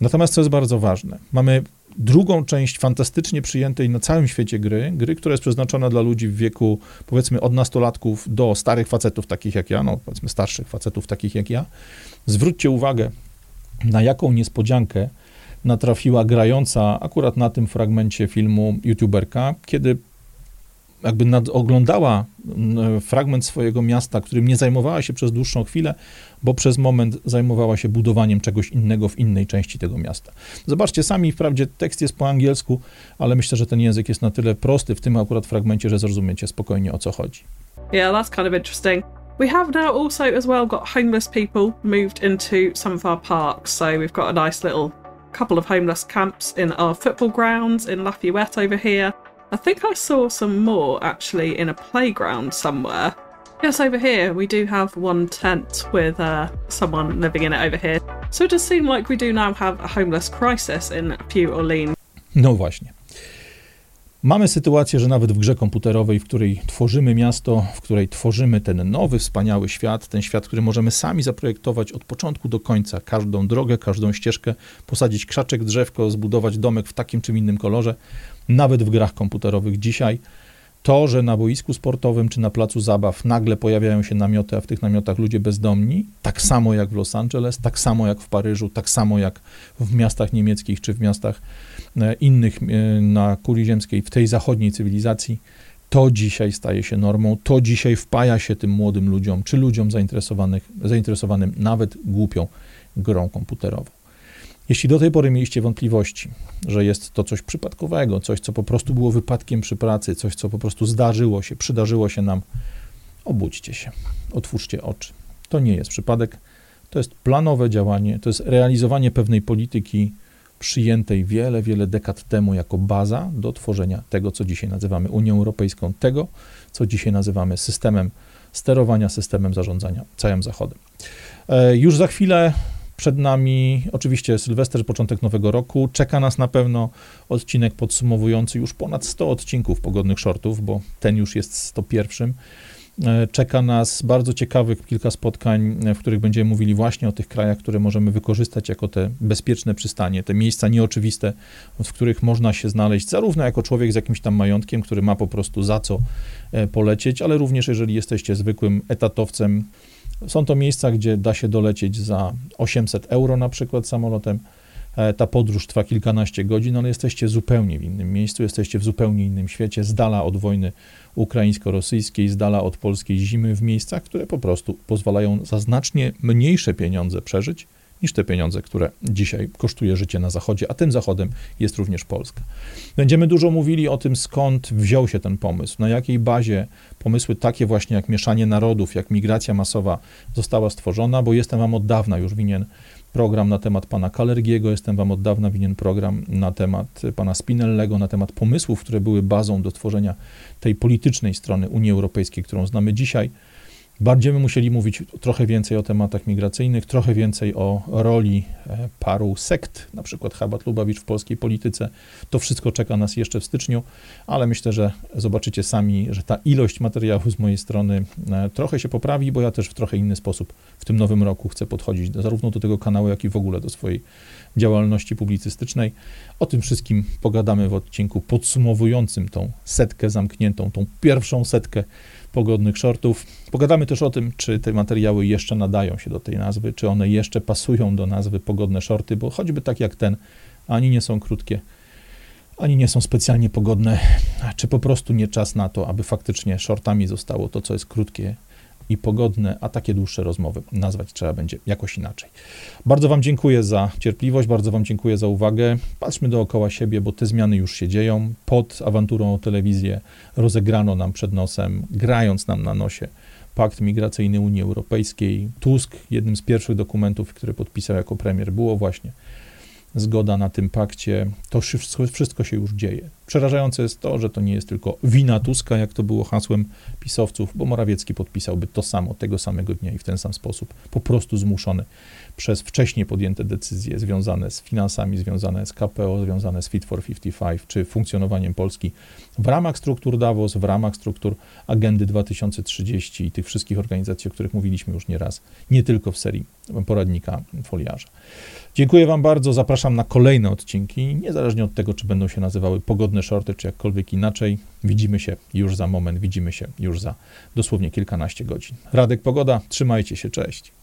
Natomiast co jest bardzo ważne, mamy drugą część fantastycznie przyjętej na całym świecie gry, gry, która jest przeznaczona dla ludzi w wieku powiedzmy od nastolatków do starych facetów takich jak ja, no powiedzmy starszych facetów takich jak ja. Zwróćcie uwagę, na jaką niespodziankę natrafiła grająca akurat na tym fragmencie filmu youtuberka, kiedy jakby oglądała fragment swojego miasta, którym nie zajmowała się przez dłuższą chwilę, bo przez moment zajmowała się budowaniem czegoś innego w innej części tego miasta. Zobaczcie sami, wprawdzie tekst jest po angielsku, ale myślę, że ten język jest na tyle prosty w tym akurat fragmencie, że zrozumiecie spokojnie o co chodzi. Yeah, that's kind of interesting. We have now also as well got homeless people moved into some of our parks, so we've got a nice little couple of homeless camps in our football grounds in Lafayette over here. I think I saw some more actually in a playground somewhere. Yes, over here we do have one tent with uh, someone living in it over here. So it does seem like we do now have a homeless crisis in Pew Orleans. No właśnie. Mamy sytuację, że nawet w grze komputerowej, w której tworzymy miasto, w której tworzymy ten nowy, wspaniały świat, ten świat, który możemy sami zaprojektować od początku do końca, każdą drogę, każdą ścieżkę, posadzić krzaczek, drzewko, zbudować domek w takim czy innym kolorze, nawet w grach komputerowych dzisiaj to, że na boisku sportowym czy na placu zabaw nagle pojawiają się namioty, a w tych namiotach ludzie bezdomni, tak samo jak w Los Angeles, tak samo jak w Paryżu, tak samo jak w miastach niemieckich czy w miastach e, innych e, na kuli ziemskiej, w tej zachodniej cywilizacji, to dzisiaj staje się normą, to dzisiaj wpaja się tym młodym ludziom, czy ludziom zainteresowanych, zainteresowanym nawet głupią grą komputerową. Jeśli do tej pory mieliście wątpliwości, że jest to coś przypadkowego, coś, co po prostu było wypadkiem przy pracy, coś, co po prostu zdarzyło się, przydarzyło się nam, obudźcie się, otwórzcie oczy. To nie jest przypadek, to jest planowe działanie, to jest realizowanie pewnej polityki przyjętej wiele, wiele dekad temu jako baza do tworzenia tego, co dzisiaj nazywamy Unią Europejską, tego, co dzisiaj nazywamy systemem sterowania, systemem zarządzania całym Zachodem. E, już za chwilę przed nami oczywiście Sylwester, początek nowego roku. Czeka nas na pewno odcinek podsumowujący już ponad 100 odcinków pogodnych shortów, bo ten już jest 101. E, czeka nas bardzo ciekawych kilka spotkań, w których będziemy mówili właśnie o tych krajach, które możemy wykorzystać jako te bezpieczne przystanie, te miejsca nieoczywiste, w których można się znaleźć, zarówno jako człowiek z jakimś tam majątkiem, który ma po prostu za co e, polecieć, ale również jeżeli jesteście zwykłym etatowcem, są to miejsca, gdzie da się dolecieć za 800 euro na przykład samolotem. E, ta podróż trwa kilkanaście godzin, ale jesteście zupełnie w innym miejscu, jesteście w zupełnie innym świecie, z dala od wojny ukraińsko-rosyjskiej, z dala od polskiej zimy, w miejscach, które po prostu pozwalają za znacznie mniejsze pieniądze przeżyć niż te pieniądze, które dzisiaj kosztuje życie na Zachodzie, a tym Zachodem jest również Polska. Będziemy dużo mówili o tym, skąd wziął się ten pomysł, na jakiej bazie pomysły takie właśnie jak mieszanie narodów, jak migracja masowa została stworzona, bo jestem wam od dawna już winien program na temat pana Kalergiego, jestem wam od dawna winien program na temat pana Spinellego, na temat pomysłów, które były bazą do tworzenia tej politycznej strony Unii Europejskiej, którą znamy dzisiaj. Będziemy musieli mówić trochę więcej o tematach migracyjnych, trochę więcej o roli e, paru sekt, na przykład Chabat Lubawicz w polskiej polityce. To wszystko czeka nas jeszcze w styczniu, ale myślę, że zobaczycie sami, że ta ilość materiału z mojej strony e, trochę się poprawi, bo ja też w trochę inny sposób w tym nowym roku chcę podchodzić do, zarówno do tego kanału, jak i w ogóle do swojej działalności publicystycznej. O tym wszystkim pogadamy w odcinku podsumowującym tą setkę zamkniętą, tą pierwszą setkę pogodnych shortów. Pogadamy też o tym, czy te materiały jeszcze nadają się do tej nazwy, czy one jeszcze pasują do nazwy pogodne shorty, bo choćby tak jak ten, ani nie są krótkie, ani nie są specjalnie pogodne, czy po prostu nie czas na to, aby faktycznie shortami zostało to, co jest krótkie i pogodne, a takie dłuższe rozmowy nazwać trzeba będzie jakoś inaczej. Bardzo Wam dziękuję za cierpliwość, bardzo Wam dziękuję za uwagę. Patrzmy dookoła siebie, bo te zmiany już się dzieją. Pod awanturą o telewizję rozegrano nam przed nosem, grając nam na nosie pakt migracyjny Unii Europejskiej. Tusk, jednym z pierwszych dokumentów, które podpisał jako premier, było właśnie zgoda na tym pakcie, to wszystko, wszystko się już dzieje. Przerażające jest to, że to nie jest tylko wina Tuska, jak to było hasłem pisowców, bo Morawiecki podpisałby to samo tego samego dnia i w ten sam sposób, po prostu zmuszony przez wcześniej podjęte decyzje związane z finansami, związane z KPO, związane z Fit for 55, czy funkcjonowaniem Polski w ramach struktur Davos, w ramach struktur Agendy 2030 i tych wszystkich organizacji, o których mówiliśmy już nieraz, nie tylko w serii poradnika foliarza. Dziękuję Wam bardzo, zapraszam na kolejne odcinki, niezależnie od tego, czy będą się nazywały pogodne shorty, czy jakkolwiek inaczej. Widzimy się już za moment, widzimy się już za dosłownie kilkanaście godzin. Radek Pogoda, trzymajcie się, cześć.